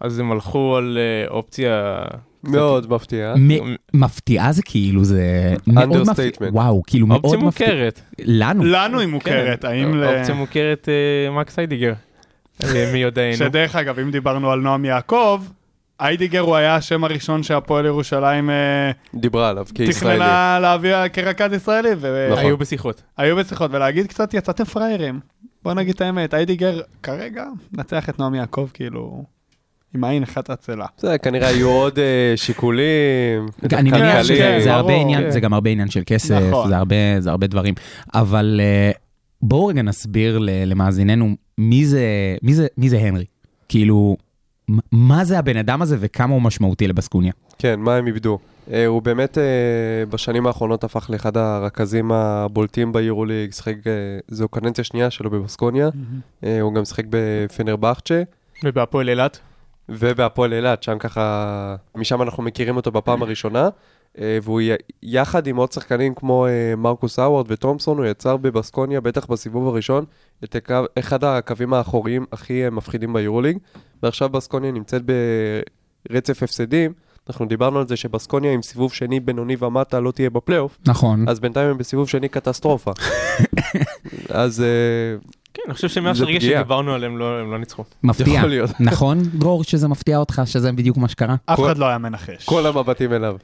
Speaker 7: אז הם הלכו על אה, אופציה...
Speaker 5: מאוד מפתיע.
Speaker 4: מ- מפתיעה זה כאילו, זה מאוד מפתיע. וואו, כאילו מאוד
Speaker 7: אופציה
Speaker 4: מפתיע.
Speaker 7: מוכרת.
Speaker 4: לנו.
Speaker 6: לנו היא מוכרת, האם ל...
Speaker 7: אופציה מוכרת אה, מקס היידיגר, אה, מי יודענו.
Speaker 6: שדרך אגב, אם דיברנו על נועם יעקב, איידיגר הוא היה השם הראשון שהפועל ירושלים אה,
Speaker 5: דיברה עליו כישראלי.
Speaker 6: תכננה להביא כרכז ישראלי,
Speaker 5: נכון.
Speaker 7: היו בשיחות.
Speaker 6: והיו בשיחות, ולהגיד קצת, יצאתם פראיירים. בוא נגיד את האמת, איידיגר כרגע נצח את נועם יעקב כאילו עם העין אחת עצלה.
Speaker 5: זה כנראה היו עוד אה, שיקולים.
Speaker 4: אני מניח שזה זה הרבה עניין. זה גם הרבה עניין של כסף,
Speaker 6: נכון.
Speaker 4: זה הרבה, דברים. אבל אה, בואו רגע נסביר למאזיננו מי זה, מי זה, מי זה הנרי. כאילו, מה זה הבן אדם הזה וכמה הוא משמעותי לבסקוניה.
Speaker 5: כן, מה הם איבדו? אה, הוא באמת אה, בשנים האחרונות הפך לאחד הרכזים הבולטים ביורוליג, שיחק, אה, זו קדנציה שנייה שלו בבסקוניה, אה, הוא גם שיחק בפנרבכצ'ה
Speaker 7: ובהפועל אילת?
Speaker 5: ובהפועל אילת, שם ככה, משם אנחנו מכירים אותו בפעם הראשונה, והוא י- יחד עם עוד שחקנים כמו אה, מרקוס האוורד ותומפסון, הוא יצר בבסקוניה, בטח בסיבוב הראשון, את הקו, אחד הקווים האחוריים הכי אה, מפחידים ביורוליג, ועכשיו בסקוניה נמצאת ברצף הפסדים. אנחנו דיברנו על זה שבסקוניה עם סיבוב שני בינוני ומטה לא תהיה בפלייאוף,
Speaker 4: נכון.
Speaker 5: אז בינתיים הם בסיבוב שני קטסטרופה. אז אה,
Speaker 7: כן, אני חושב שמאז הרגע. שדיברנו עליהם לא- הם לא ניצחו.
Speaker 4: מפתיע. נכון, דרור, שזה מפתיע אותך, שזה בדיוק מה שקרה?
Speaker 6: אף אחד לא היה מנחש.
Speaker 5: כל המבטים אליו.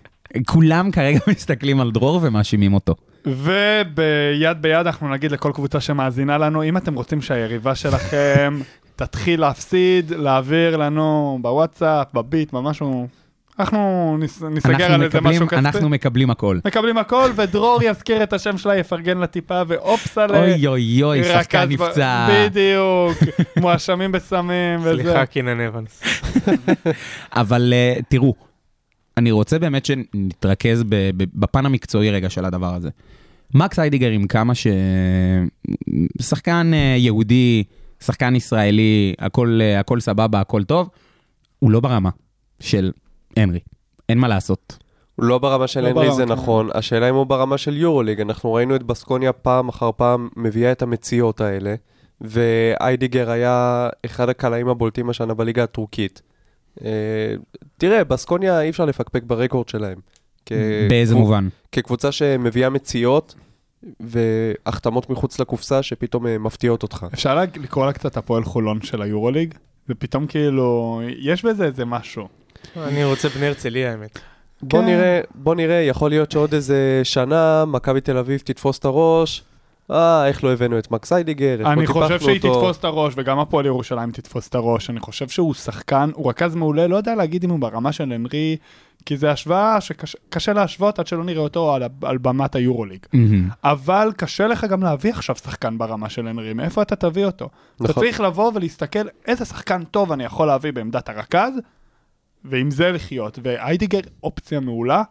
Speaker 4: כולם כרגע מסתכלים על דרור ומאשימים אותו.
Speaker 6: וביד ביד אנחנו נגיד לכל קבוצה שמאזינה לנו, אם אתם רוצים שהיריבה שלכם תתחיל להפסיד, להעביר לנו בוואטסאפ, בביט, במשהו, אנחנו נס, נסגר
Speaker 4: אנחנו
Speaker 6: על איזה
Speaker 4: מקבלים-
Speaker 6: משהו כספי.
Speaker 4: אנחנו מקבלים הכל.
Speaker 6: מקבלים הכל, ודרור יזכיר את השם שלה, יפרגן לה טיפה, ואופסלה.
Speaker 4: אוי אוי אוי, שחקן נפצע.
Speaker 6: בדיוק, מואשמים בסמים וזה.
Speaker 7: סליחה, קינן אבנס.
Speaker 4: אבל uh, תראו, אני רוצה באמת שנתרכז ב- ב- בפן המקצועי רגע של הדבר הזה. מקס היידיגר עם כמה ש... שחקן אה, יהודי, שחקן ישראלי, הכל, אה, הכל סבבה, הכל טוב, הוא לא ברמה של הנרי. אין מה לעשות.
Speaker 5: הוא לא ברמה של
Speaker 6: לא
Speaker 5: הנרי
Speaker 6: ברמה,
Speaker 5: זה
Speaker 6: כן.
Speaker 5: נכון, השאלה אם הוא ברמה של יורוליג, אנחנו ראינו את בסקוניה פעם אחר פעם מביאה את המציאות האלה, ואיידיגר היה אחד הקלעים הבולטים השנה בליגה הטורקית. אה, תראה, בסקוניה אי אפשר לפקפק ברקורד שלהם.
Speaker 4: באיזה מובן?
Speaker 5: כקבוצה שמביאה מציאות והחתמות מחוץ לקופסה שפתאום אה, מפתיעות אותך.
Speaker 6: אפשר לקרוא לה קצת הפועל חולון של היורוליג? ופתאום כאילו, יש בזה איזה משהו.
Speaker 7: אני רוצה בני הרצליה האמת.
Speaker 5: בוא
Speaker 6: כן.
Speaker 5: נראה, בוא נראה, יכול להיות שעוד איזה שנה מכבי תל אביב תתפוס את הראש. אה, איך לא הבאנו את מקס היידיגר, איך לא
Speaker 6: אני חושב שהיא
Speaker 5: אותו.
Speaker 6: תתפוס את הראש, וגם הפועל ירושלים תתפוס את הראש. אני חושב שהוא שחקן, הוא רכז מעולה, לא יודע להגיד אם הוא ברמה של הנרי, כי זה השוואה שקשה להשוות עד שלא נראה אותו על, על במת היורוליג.
Speaker 4: מהמם.
Speaker 6: אבל קשה לך גם להביא עכשיו שחקן ברמה של הנרי, מאיפה אתה תביא אותו? אתה
Speaker 5: נכון.
Speaker 6: צריך לבוא ולהסתכל איזה שחקן טוב אני יכול להביא בעמדת הרכז, ועם זה לחיות. ואיידיגר אופציה מעולה.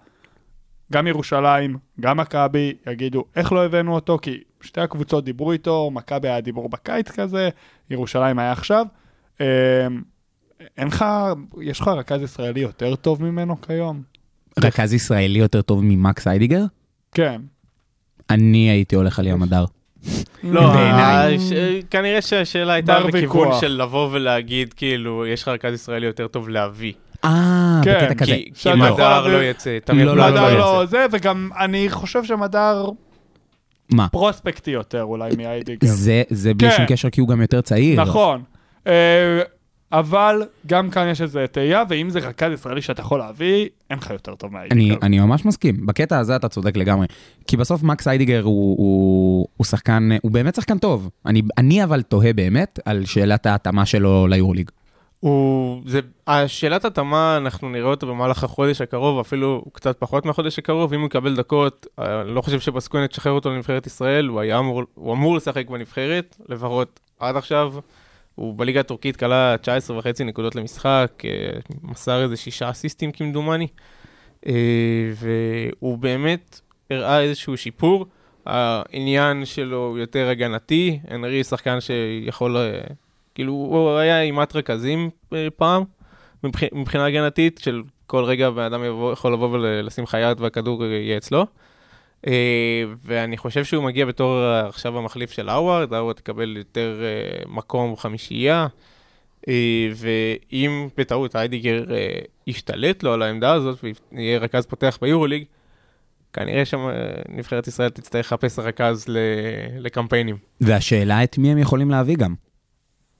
Speaker 6: גם ירושלים, גם מכבי יגידו איך לא הבאנו אותו, כי שתי הקבוצות דיברו איתו, מכבי היה דיבור בקיץ כזה, ירושלים היה עכשיו. אמ, אין לך, יש לך רכז ישראלי יותר טוב ממנו כיום?
Speaker 4: רכז ישראלי יותר טוב ממקס היידיגר?
Speaker 6: כן.
Speaker 4: אני הייתי הולך על ים הדר.
Speaker 7: לא. הש- כנראה שהשאלה הייתה בכיוון. של לבוא ולהגיד, כאילו, יש לך רכז ישראלי יותר טוב להביא.
Speaker 4: אה,
Speaker 6: כן,
Speaker 4: בקטע כזה.
Speaker 7: כי כי מדר לא יצא, תמיר
Speaker 4: לא,
Speaker 7: לא
Speaker 4: לא,
Speaker 7: לא
Speaker 6: לא
Speaker 7: יצא.
Speaker 6: זה, וגם אני חושב שמדר
Speaker 4: מה?
Speaker 6: פרוספקטי יותר אולי מאיידיגר.
Speaker 4: זה, זה בלי
Speaker 6: כן.
Speaker 4: שום קשר כי הוא גם יותר צעיר.
Speaker 6: נכון. אה, אבל גם כאן יש איזה תהייה, ואם זה רכז ישראלי שאתה יכול להביא, אין לך יותר טוב
Speaker 4: אני,
Speaker 6: מאיידיגר.
Speaker 4: אני ממש מסכים, בקטע הזה אתה צודק לגמרי. כי בסוף מקס היידיגר הוא, הוא, הוא שחקן, הוא באמת שחקן טוב. אני, אני אבל תוהה באמת על שאלת ההתאמה שלו ליורוליג.
Speaker 7: הוא, זה, השאלת התאמה, אנחנו נראה אותו במהלך החודש הקרוב, אפילו קצת פחות מהחודש הקרוב, אם הוא יקבל דקות, אה, אני לא חושב שבסקוני תשחרר אותו לנבחרת ישראל, הוא היה אמור, הוא אמור לשחק בנבחרת, לפחות עד עכשיו. הוא בליגה הטורקית כלה 19 וחצי נקודות למשחק, אה, מסר איזה שישה אסיסטים כמדומני, אה, והוא באמת הראה איזשהו שיפור. העניין שלו יותר הגנתי, הנרי שחקן שיכול, כאילו הוא היה אימת רכזים אה, פעם, מבח... מבחינה הגנתית, של כל רגע בן אדם יכול לבוא ולשים לך יד והכדור יהיה אצלו. אה, ואני חושב שהוא מגיע בתור עכשיו המחליף של האווארד, האווארד יקבל יותר אה, מקום חמישייה. ואם בטעות היידיגר ישתלט לו על העמדה הזאת ויהיה רכז פותח ביורוליג, כנראה שם אה, נבחרת ישראל תצטרך לחפש רכז לקמפיינים.
Speaker 4: והשאלה את מי הם יכולים להביא גם.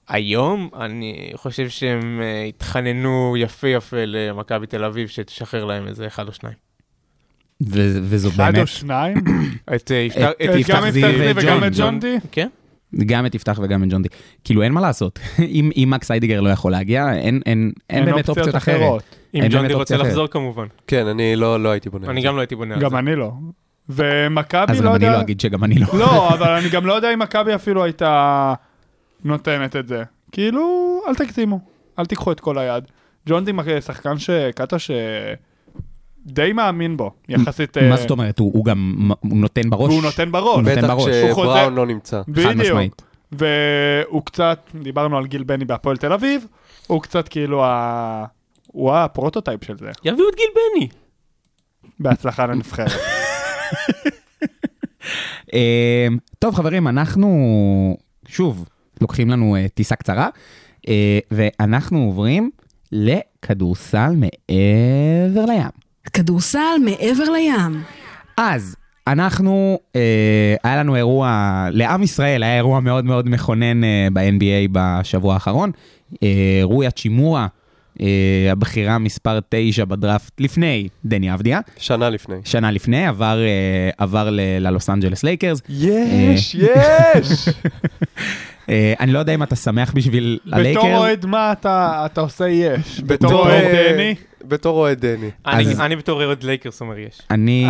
Speaker 7: היום אני חושב שהם אה, התחננו יפה יפה למכבי תל אביב שתשחרר להם איזה אחד או שניים.
Speaker 4: ו- וזו
Speaker 6: אחד
Speaker 4: באמת,
Speaker 6: או שניים?
Speaker 7: את אה, יפתח-
Speaker 4: את יפתח
Speaker 6: גם
Speaker 4: זיו
Speaker 6: וגם את
Speaker 4: ג'ון.
Speaker 6: די?
Speaker 7: כן?
Speaker 4: גם את יפתח וגם את ג'ון די. כאילו אין מה לעשות, אם אם מקס היידיגר לא יכול להגיע, אין- אין אין באמת אופציות אחרת.
Speaker 7: אם
Speaker 4: אין
Speaker 7: ג'ון
Speaker 4: באמת
Speaker 7: די רוצה. לחזור כמובן.
Speaker 5: כן, אני לא לא הייתי בונה. על
Speaker 7: אני. גם לא הייתי בונה על
Speaker 6: גם
Speaker 7: זה.
Speaker 6: אני לא. ומכבי
Speaker 4: אז
Speaker 6: לא
Speaker 4: גם אני
Speaker 6: יודע...
Speaker 4: לא אגיד שגם אני לא.
Speaker 6: לא, אבל אני גם לא יודע אם מכבי אפילו הייתה נותנת את זה. כאילו, אל תגזימו, אל תיקחו את כל היד. ג'ון די מק- שחקן שקטע שדי מאמין בו, יחסית...
Speaker 4: מה
Speaker 6: אה,
Speaker 4: זאת אומרת, הוא גם נותן בראש.
Speaker 6: והוא נותן בראש.
Speaker 4: הוא נותן
Speaker 5: בטח
Speaker 4: בראש.
Speaker 6: הוא חוזר-
Speaker 5: כשבראון לא נמצא.
Speaker 6: בדיוק. והוא קצת, דיברנו על גיל בני בהפועל תל אביב, הוא קצת כאילו ה... הוא ה prototype של זה.
Speaker 7: יביאו את גיל בני.
Speaker 6: בהצלחה לנבחרת.
Speaker 4: אה, טוב חברים, אנחנו שוב לוקחים לנו אה, טיסה קצרה, אה, ואנחנו עוברים לכדורסל מעבר לים.
Speaker 3: כדורסל מעבר לים.
Speaker 4: אז אנחנו, אה, היה לנו אירוע, לעם ישראל היה אירוע מאוד מאוד מכונן אה, ב-NBA בשבוע האחרון. אה, רוי האצ'ימורה, אה, הבחירה מספר 9 בדראפט לפני דני אבדיה,
Speaker 5: שנה לפני.
Speaker 4: שנה לפני, עבר, אה, עבר ללוס אנג'לס לייקרס.
Speaker 5: יש, יש!
Speaker 4: אה, אני לא יודע אם אתה שמח בשביל
Speaker 6: בתור
Speaker 4: הלייקרס.
Speaker 6: אוהד מה אתה אתה עושה יש? בתור
Speaker 5: בתור,
Speaker 6: אוהד דני?
Speaker 5: בתור אוהד דני.
Speaker 7: אני
Speaker 4: אז-
Speaker 7: אני בתור אוהד לייקרס אומר יש.
Speaker 4: אני...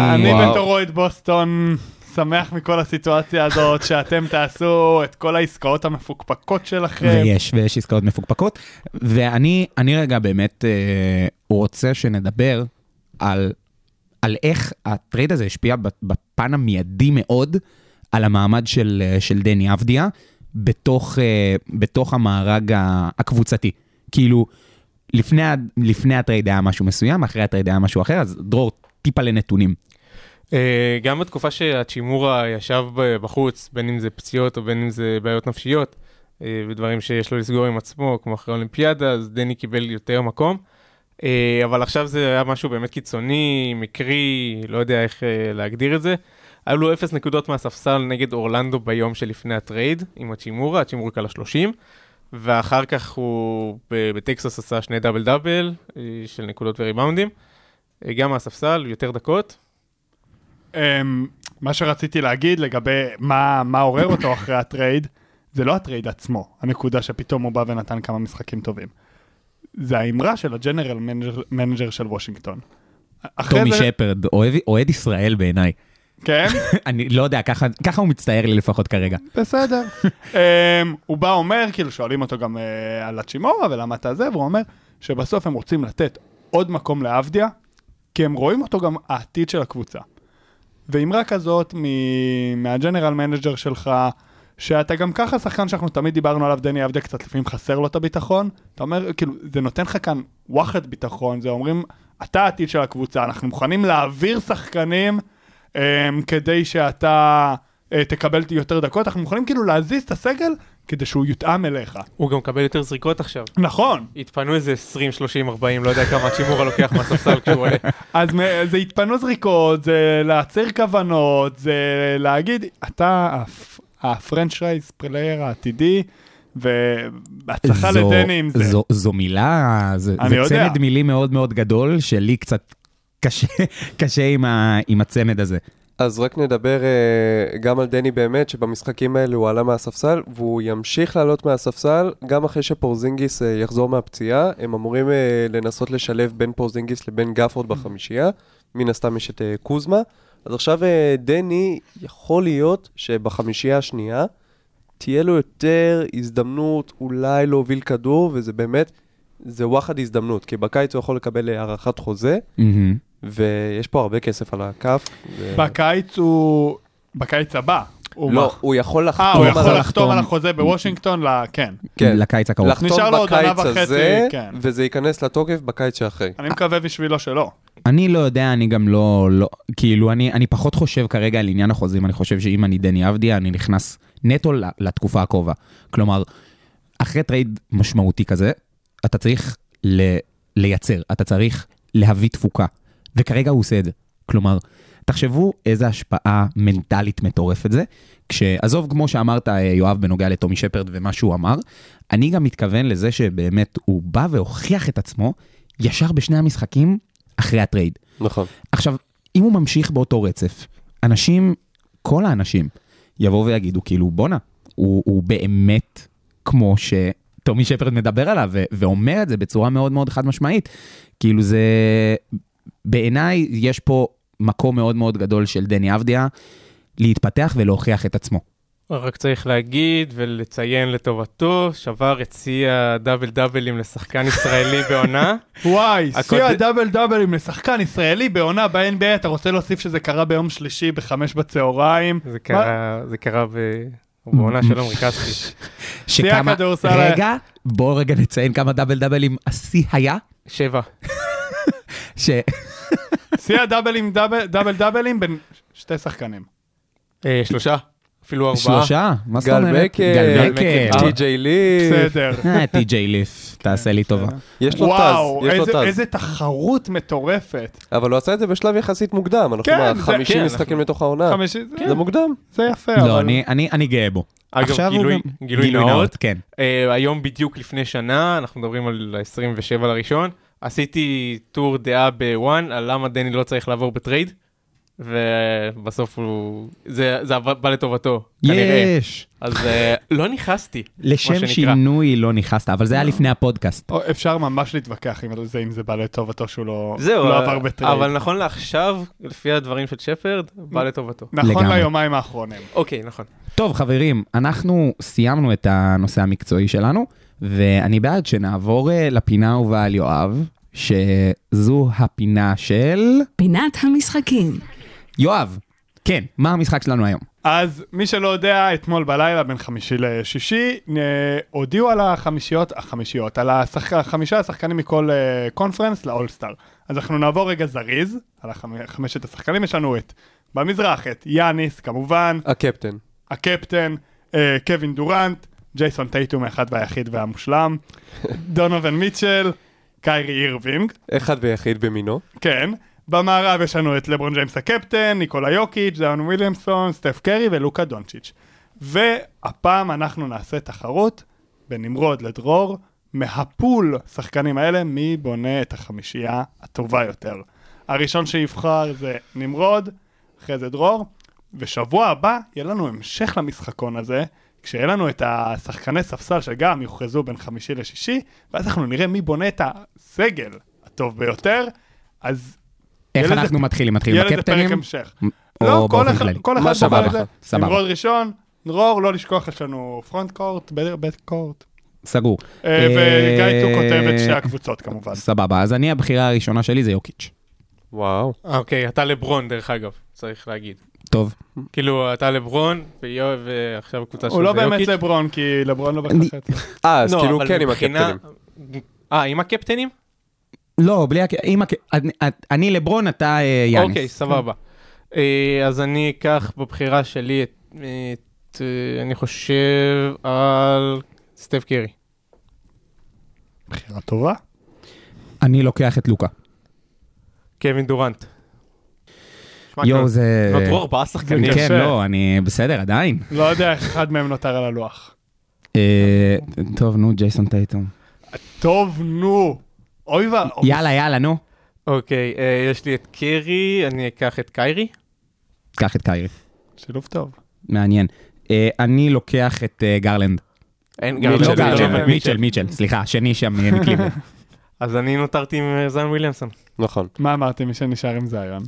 Speaker 6: בתור אוהד בוסטון שמח מכל הסיטואציה הזאת, שאתם תעשו את כל העסקאות המפוקפקות שלכם.
Speaker 4: ויש, ויש עסקאות מפוקפקות. ואני אני רגע באמת אה, רוצה שנדבר על, על איך ה trade הזה השפיע ב- בפן המיידי מאוד על המעמד של, אה, של דני אבדיה בתוך, אה, בתוך המארג הקבוצתי. כאילו, לפני, לפני ה trade היה משהו מסוים, אחרי ה trade היה משהו אחר, אז דרור, טיפה לנתונים.
Speaker 7: אה, גם בתקופה שהצ'ימורה ישב בחוץ, בין אם זה פציעות או בין אם זה בעיות נפשיות, אה, ודברים שיש לו לסגור עם עצמו, כמו אחרי האולימפיאדה, אז דני קיבל יותר מקום. אבל עכשיו זה היה משהו באמת קיצוני, מקרי, לא יודע איך להגדיר את זה. היו לו אפס נקודות מהספסל נגד אורלנדו ביום שלפני ה trade עם הצ'ימורה, הצ'ימורה קלע 30, ואחר כך הוא ב- בטקסס עשה שני double double אה, של נקודות וריבאונדים. אה, גם מהספסל, יותר דקות,
Speaker 6: אמ, מה שרציתי להגיד לגבי מה מה עורר אותו אחרי ה trade, זה לא ה trade עצמו, הנקודה שפתאום הוא בא ונתן כמה משחקים טובים. זה האמרה של ה general manager- של וושינגטון.
Speaker 4: טומי
Speaker 6: זה-
Speaker 4: שפרד, אוהב, אוהד ישראל בעיניי.
Speaker 6: כן,
Speaker 4: אני לא יודע, ככה, ככה הוא מצטייר לי לפחות כרגע.
Speaker 6: בסדר. אמ, הוא בא אומר, כאילו שואלים אותו גם אה, על הצ'ימורה ולמה אתה זה, והוא אומר שבסוף הם רוצים לתת עוד מקום לאבדיה, כי הם רואים אותו גם העתיד של הקבוצה. ואמרה כזאת מ- מה general manager שלך, שאתה גם ככה שחקן שאנחנו תמיד דיברנו עליו, דני אבדיה קצת לפעמים חסר לו את הביטחון, אתה אומר, כאילו, זה נותן לך כאן וואחד ביטחון, זה אומרים, אתה העתיד של הקבוצה, אנחנו מוכנים להעביר שחקנים כדי שאתה אה, תקבל יותר דקות, אנחנו מוכנים כאילו להזיז את הסגל כדי שהוא יותאם אליך.
Speaker 7: הוא גם מקבל יותר זריקות עכשיו.
Speaker 6: נכון,
Speaker 7: התפנו איזה 20, 30, 40, לא יודע כמה צ'ימורה לוקח מהספסל כשהוא עולה.
Speaker 6: אז זה התפנו זריקות, זה להצהיר כוונות, זה להגיד, אתה הפ- ה franchise player העתידי, ובהצלחה
Speaker 4: זו-
Speaker 6: לדני עם זה.
Speaker 4: זו, זו מילה, זה,
Speaker 6: אני
Speaker 4: זה. צמד מילים מאוד מאוד גדול, שלי קצת קשה, קשה עם, ה, עם הצמד הזה.
Speaker 5: אז רק נדבר אה, גם על דני באמת, שבמשחקים האלה הוא עלה מהספסל, והוא ימשיך לעלות מהספסל גם אחרי שפורזינגיס אה, יחזור מהפציעה. הם אמורים אה, לנסות לשלב בין פורזינגיס לבין גפורד בחמישייה. מן הסתם יש את אה, קוזמה. אז עכשיו אה, דני, יכול להיות שבחמישייה השנייה תהיה לו יותר הזדמנות אולי להוביל כדור, וזה באמת, זה וואחד הזדמנות, כי בקיץ הוא יכול לקבל הארכת חוזה,
Speaker 4: מהמם.
Speaker 5: ויש פה הרבה כסף על הכף. ו...
Speaker 6: בקיץ הוא... בקיץ הבא. הוא
Speaker 5: לא,
Speaker 6: מח-
Speaker 5: הוא יכול
Speaker 6: אה,
Speaker 5: לחתום
Speaker 6: הוא
Speaker 5: על
Speaker 6: יכול
Speaker 5: ה-
Speaker 6: לחתום על החוזה בוושינגטון, ל- כן.
Speaker 5: כן.
Speaker 4: לקיץ הקרוב.
Speaker 5: לחתום
Speaker 6: נשאר לו עוד עונה
Speaker 5: בקיץ
Speaker 6: וחצי,
Speaker 5: הזה,
Speaker 6: כן.
Speaker 5: וזה ייכנס לתוקף בקיץ שאחרי.
Speaker 6: אני מקווה בשבילו שלא.
Speaker 4: אני לא יודע, אני גם לא, לא, כאילו, אני, אני פחות חושב כרגע על עניין החוזים, אני חושב שאם אני דני אבדיה, אני נכנס נטו ל- לתקופה הקרובה. כלומר, אחרי trade משמעותי כזה, אתה צריך ל, לייצר, אתה צריך להביא תפוקה, וכרגע הוא עושה את זה. כלומר, תחשבו איזה השפעה מנטלית מטורפת זה, כשעזוב, כמו שאמרת, אה, יואב, בנוגע לטומי שפרד ומה שהוא אמר, אני גם מתכוון לזה שבאמת הוא בא והוכיח את עצמו ישר בשני המשחקים אחרי ה trade.
Speaker 5: נכון.
Speaker 4: עכשיו, אם הוא ממשיך באותו רצף, אנשים, כל האנשים, יבואו ויגידו, כאילו, בואנה, הוא, הוא באמת כמו שטומי שפרד מדבר עליו, ו- ואומר את זה בצורה מאוד מאוד חד משמעית. כאילו זה, בעיניי, יש פה מקום מאוד מאוד גדול של דני אבדיה להתפתח ולהוכיח את עצמו.
Speaker 7: רק צריך להגיד ולציין לטובתו, שבר את שיא הדאבל דאבלים לשחקן ישראלי בעונה.
Speaker 6: וואי, שיא הדאבל דאבלים לשחקן ישראלי בעונה ב-NBA, אתה רוצה להוסיף שזה קרה ביום שלישי בחמש בצהריים?
Speaker 7: זה קרה, זה קרה ב- בעונה של עמרי כספי.
Speaker 4: שכמה,
Speaker 6: הכדורסל-
Speaker 4: רגע, בואו רגע נציין כמה דאבל דאבלים השיא היה,
Speaker 7: שבע.
Speaker 4: ש...
Speaker 6: שיא הדאבלים דאבל דאבל דאבלים בין שתי שחקנים.
Speaker 7: אה, שלושה, אפילו ארבעה.
Speaker 4: שלושה, מה זאת
Speaker 5: גל
Speaker 4: אומרת?
Speaker 5: בקר,
Speaker 4: גל
Speaker 7: בקר.
Speaker 4: בקר.
Speaker 5: טי.ג'יי ליף,
Speaker 6: בסדר.
Speaker 4: אה, טי.ג'יי ליף, תעשה לי טובה.
Speaker 5: יש לו
Speaker 6: וואו,
Speaker 5: טז, יש לו טז.
Speaker 6: איזה תחרות מטורפת.
Speaker 5: אבל הוא עשה את זה בשלב יחסית מוקדם, אנחנו
Speaker 6: כן,
Speaker 5: מה,
Speaker 6: זה-
Speaker 5: 50
Speaker 7: כן,
Speaker 5: משחקים לתוך העונה.
Speaker 6: זה-
Speaker 5: זה מוקדם.
Speaker 6: זה יפה,
Speaker 4: לא,
Speaker 6: אבל...
Speaker 4: אני- אני אני גאה בו.
Speaker 7: אגב, גילוי- נאות.
Speaker 4: כן.
Speaker 7: אה, היום בדיוק לפני שנה, אנחנו מדברים על ה-27 לראשון, עשיתי טור דעה בוואן על למה דני לא צריך לעבור בטרייד, ובסוף הוא... זה זה בא לטובתו, כנראה.
Speaker 4: יש.
Speaker 7: אז אה, לא נכנסתי,
Speaker 4: לשם. שינוי לא נכנסת, אבל זה היה לפני הפודקאסט.
Speaker 6: או, אפשר ממש להתווכח עם זה, אם זה בא לטובתו שהוא לא
Speaker 7: זהו,
Speaker 6: לא עבר ב trade.
Speaker 7: אבל נכון לעכשיו, לפי הדברים של שפרד, בא לטובתו.
Speaker 6: נכון
Speaker 4: לגמרי.
Speaker 6: ליומיים האחרונים.
Speaker 7: אוקיי, נכון.
Speaker 4: טוב, חברים, אנחנו סיימנו את הנושא המקצועי שלנו, ואני בעד שנעבור אה, לפינה האהובה על יואב, שזו הפינה של...
Speaker 3: פינת המשחקים.
Speaker 4: יואב, כן, מה המשחק שלנו היום?
Speaker 6: אז מי שלא יודע, אתמול בלילה, בין חמישי לשישי, אה, הודיעו על החמישיות, החמישיות, על השחק, החמישה השחקנים מכל אה, conference ל All-Star. אז אנחנו נעבור רגע זריז, על החמ- חמשת השחקנים, יש לנו את, במזרח, את יאניס, כמובן,
Speaker 5: הקפטן.
Speaker 6: הקפטן, אה, קווין דורנט, ג'ייסון טייטום האחד והיחיד והמושלם, דונובין מיטשל, קיירי אירווינג,
Speaker 5: אחד ויחיד במינו.
Speaker 6: כן. במערב יש לנו את לברון ג'יימס הקפטן, ניקולה יוקיץ', זאיון וויליאמסון, סטף קרי ולוקה דונצ'יץ'. והפעם אנחנו נעשה תחרות בין נמרוד לדרור, מה pool שחקנים האלה, מי בונה את החמישייה הטובה יותר. הראשון שיבחר זה נמרוד, אחרי זה דרור, ושבוע הבא יהיה לנו המשך למשחקון הזה, כשיהיה לנו את השחקני ספסל שגם יוכרזו בין חמישי לשישי, ואז אנחנו נראה מי בונה את הסגל הטוב ביותר, אז
Speaker 4: איך אנחנו מתחילים? מתחילים
Speaker 6: יהיה לזה פרק
Speaker 4: בקפטנים?
Speaker 6: המשך.
Speaker 4: או
Speaker 6: לא, כל
Speaker 4: באופן
Speaker 6: אחד,
Speaker 4: כללי?
Speaker 6: כל
Speaker 5: מה
Speaker 6: אחד
Speaker 5: סבבה,
Speaker 6: בוחר את זה.
Speaker 4: סבבה.
Speaker 6: נמרוד ראשון, דרור, לא לשכוח, יש לנו פרונט קורט, בק קורט.
Speaker 4: סגור.
Speaker 6: אה,
Speaker 4: אה,
Speaker 6: וגיא צוק כותב את שתי הקבוצות כמובן.
Speaker 4: סבבה, אז אני הבחירה הראשונה שלי זה יוקיץ'.
Speaker 5: וואו.
Speaker 7: אוקיי, אתה לברון דרך אגב, צריך להגיד.
Speaker 4: טוב.
Speaker 7: כאילו, אתה לברון, ועכשיו הקבוצה שלו
Speaker 6: הוא לא באמת
Speaker 7: יוקיץ'.
Speaker 6: לברון, כי לברון לא אצלו.
Speaker 5: אה, אז
Speaker 7: לא,
Speaker 5: כאילו כן עם הקפטנים.
Speaker 7: אה, עם הקפטנים?
Speaker 4: לא, בלי... הק- אם הק- אני- לברון, אתה אה, יאניס.
Speaker 7: אוקיי, סבבה. אה, אז אני אקח בבחירה שלי את, אה, אני חושב על סטף קרי.
Speaker 6: בחירה טובה.
Speaker 4: אני לוקח את לוקה.
Speaker 7: קווין דורנט.
Speaker 4: יואו,
Speaker 7: כבר-
Speaker 4: זה...
Speaker 7: נותרו ארבעה שחקנים.
Speaker 4: כן. לא, אני בסדר, עדיין.
Speaker 6: לא יודע איך אחד מהם נותר על הלוח.
Speaker 4: אה, טוב, נו, ג'ייסון טייטום.
Speaker 6: טוב, נו. אוי ואבוי.
Speaker 4: יאללה, יאללה, נו.
Speaker 7: אוקיי, אה, יש לי את קרי, אני אקח את קיירי.
Speaker 4: קח את קיירי.
Speaker 6: שילוב טוב.
Speaker 4: מעניין. אה, אני לוקח את גרלנד.
Speaker 7: אין
Speaker 6: מיטשל,
Speaker 4: לא
Speaker 7: גרלנד,
Speaker 6: מיטשל,
Speaker 4: גרלנד,
Speaker 7: מיטשל.
Speaker 4: מיטשל, סליחה, השני שם מקליבלנד.
Speaker 7: אז אני נותרתי עם זיון וויליאמסון.
Speaker 5: נכון.
Speaker 6: מה אמרתי, מי שנשאר עם זיון?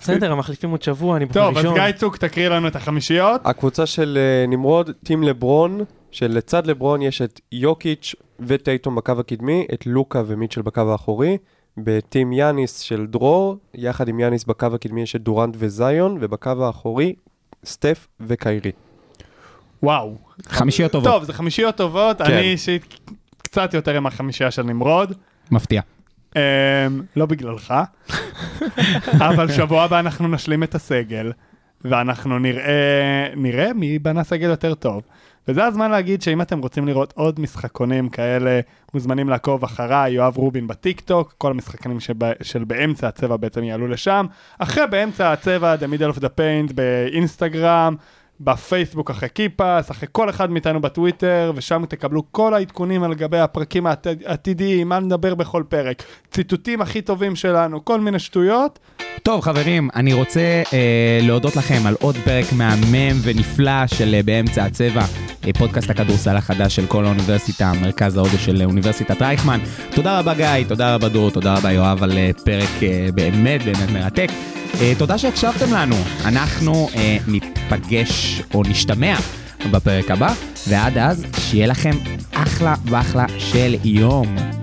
Speaker 7: בסדר, המחליפים עוד שבוע, אני בוחר
Speaker 6: טוב, אז. גיא צוק תקריא לנו את החמישיות.
Speaker 5: הקבוצה של אה, נמרוד, טים לברון, שלצד לברון יש את יוקיץ' וטייטום בקו הקדמי, את לוקה ומיטשל בקו האחורי. בטים יאניס של דרור, יחד עם יאניס בקו הקדמי יש את דורנט וזיון, ובקו האחורי, סטף וקיירי.
Speaker 6: וואו.
Speaker 4: חמישיות טובות.
Speaker 6: טוב, זה חמישיות טובות,
Speaker 5: כן.
Speaker 6: אני אישית קצת יותר עם החמישייה של נמרוד.
Speaker 4: מפתיע.
Speaker 6: אמ, לא בגללך, אבל שבוע הבא אנחנו נשלים את הסגל, ואנחנו נראה, נראה מי בנה סגל יותר טוב. וזה הזמן להגיד שאם אתם רוצים לראות עוד משחקונים כאלה, מוזמנים לעקוב אחריי, יואב רובין בטיק טוק, כל המשחקנים שב, של באמצע הצבע בעצם יעלו לשם. אחרי באמצע הצבע, The Middle of the Paint באינסטגרם, בפייסבוק אחרי קיפאס, אחרי כל אחד מאיתנו בטוויטר, ושם תקבלו כל העדכונים על גבי הפרקים העתיד- העתידיים, מה נדבר בכל פרק, ציטוטים הכי טובים שלנו, כל מיני שטויות.
Speaker 4: טוב חברים, אני רוצה אה, להודות לכם על עוד פרק מהמם ונפלא של אה, באמצע הצבע, פודקאסט הכדורסל החדש של כל האוניברסיטה, מרכז ההודו של אוניברסיטת רייכמן. תודה רבה גיא, תודה רבה דור, תודה רבה יואב על אה, פרק אה, באמת באמת מרתק. אה, תודה שהקשבתם לנו, אנחנו ניפגש או נשתמע בפרק הבא, ועד אז שיהיה לכם אחלה ואחלה של יום.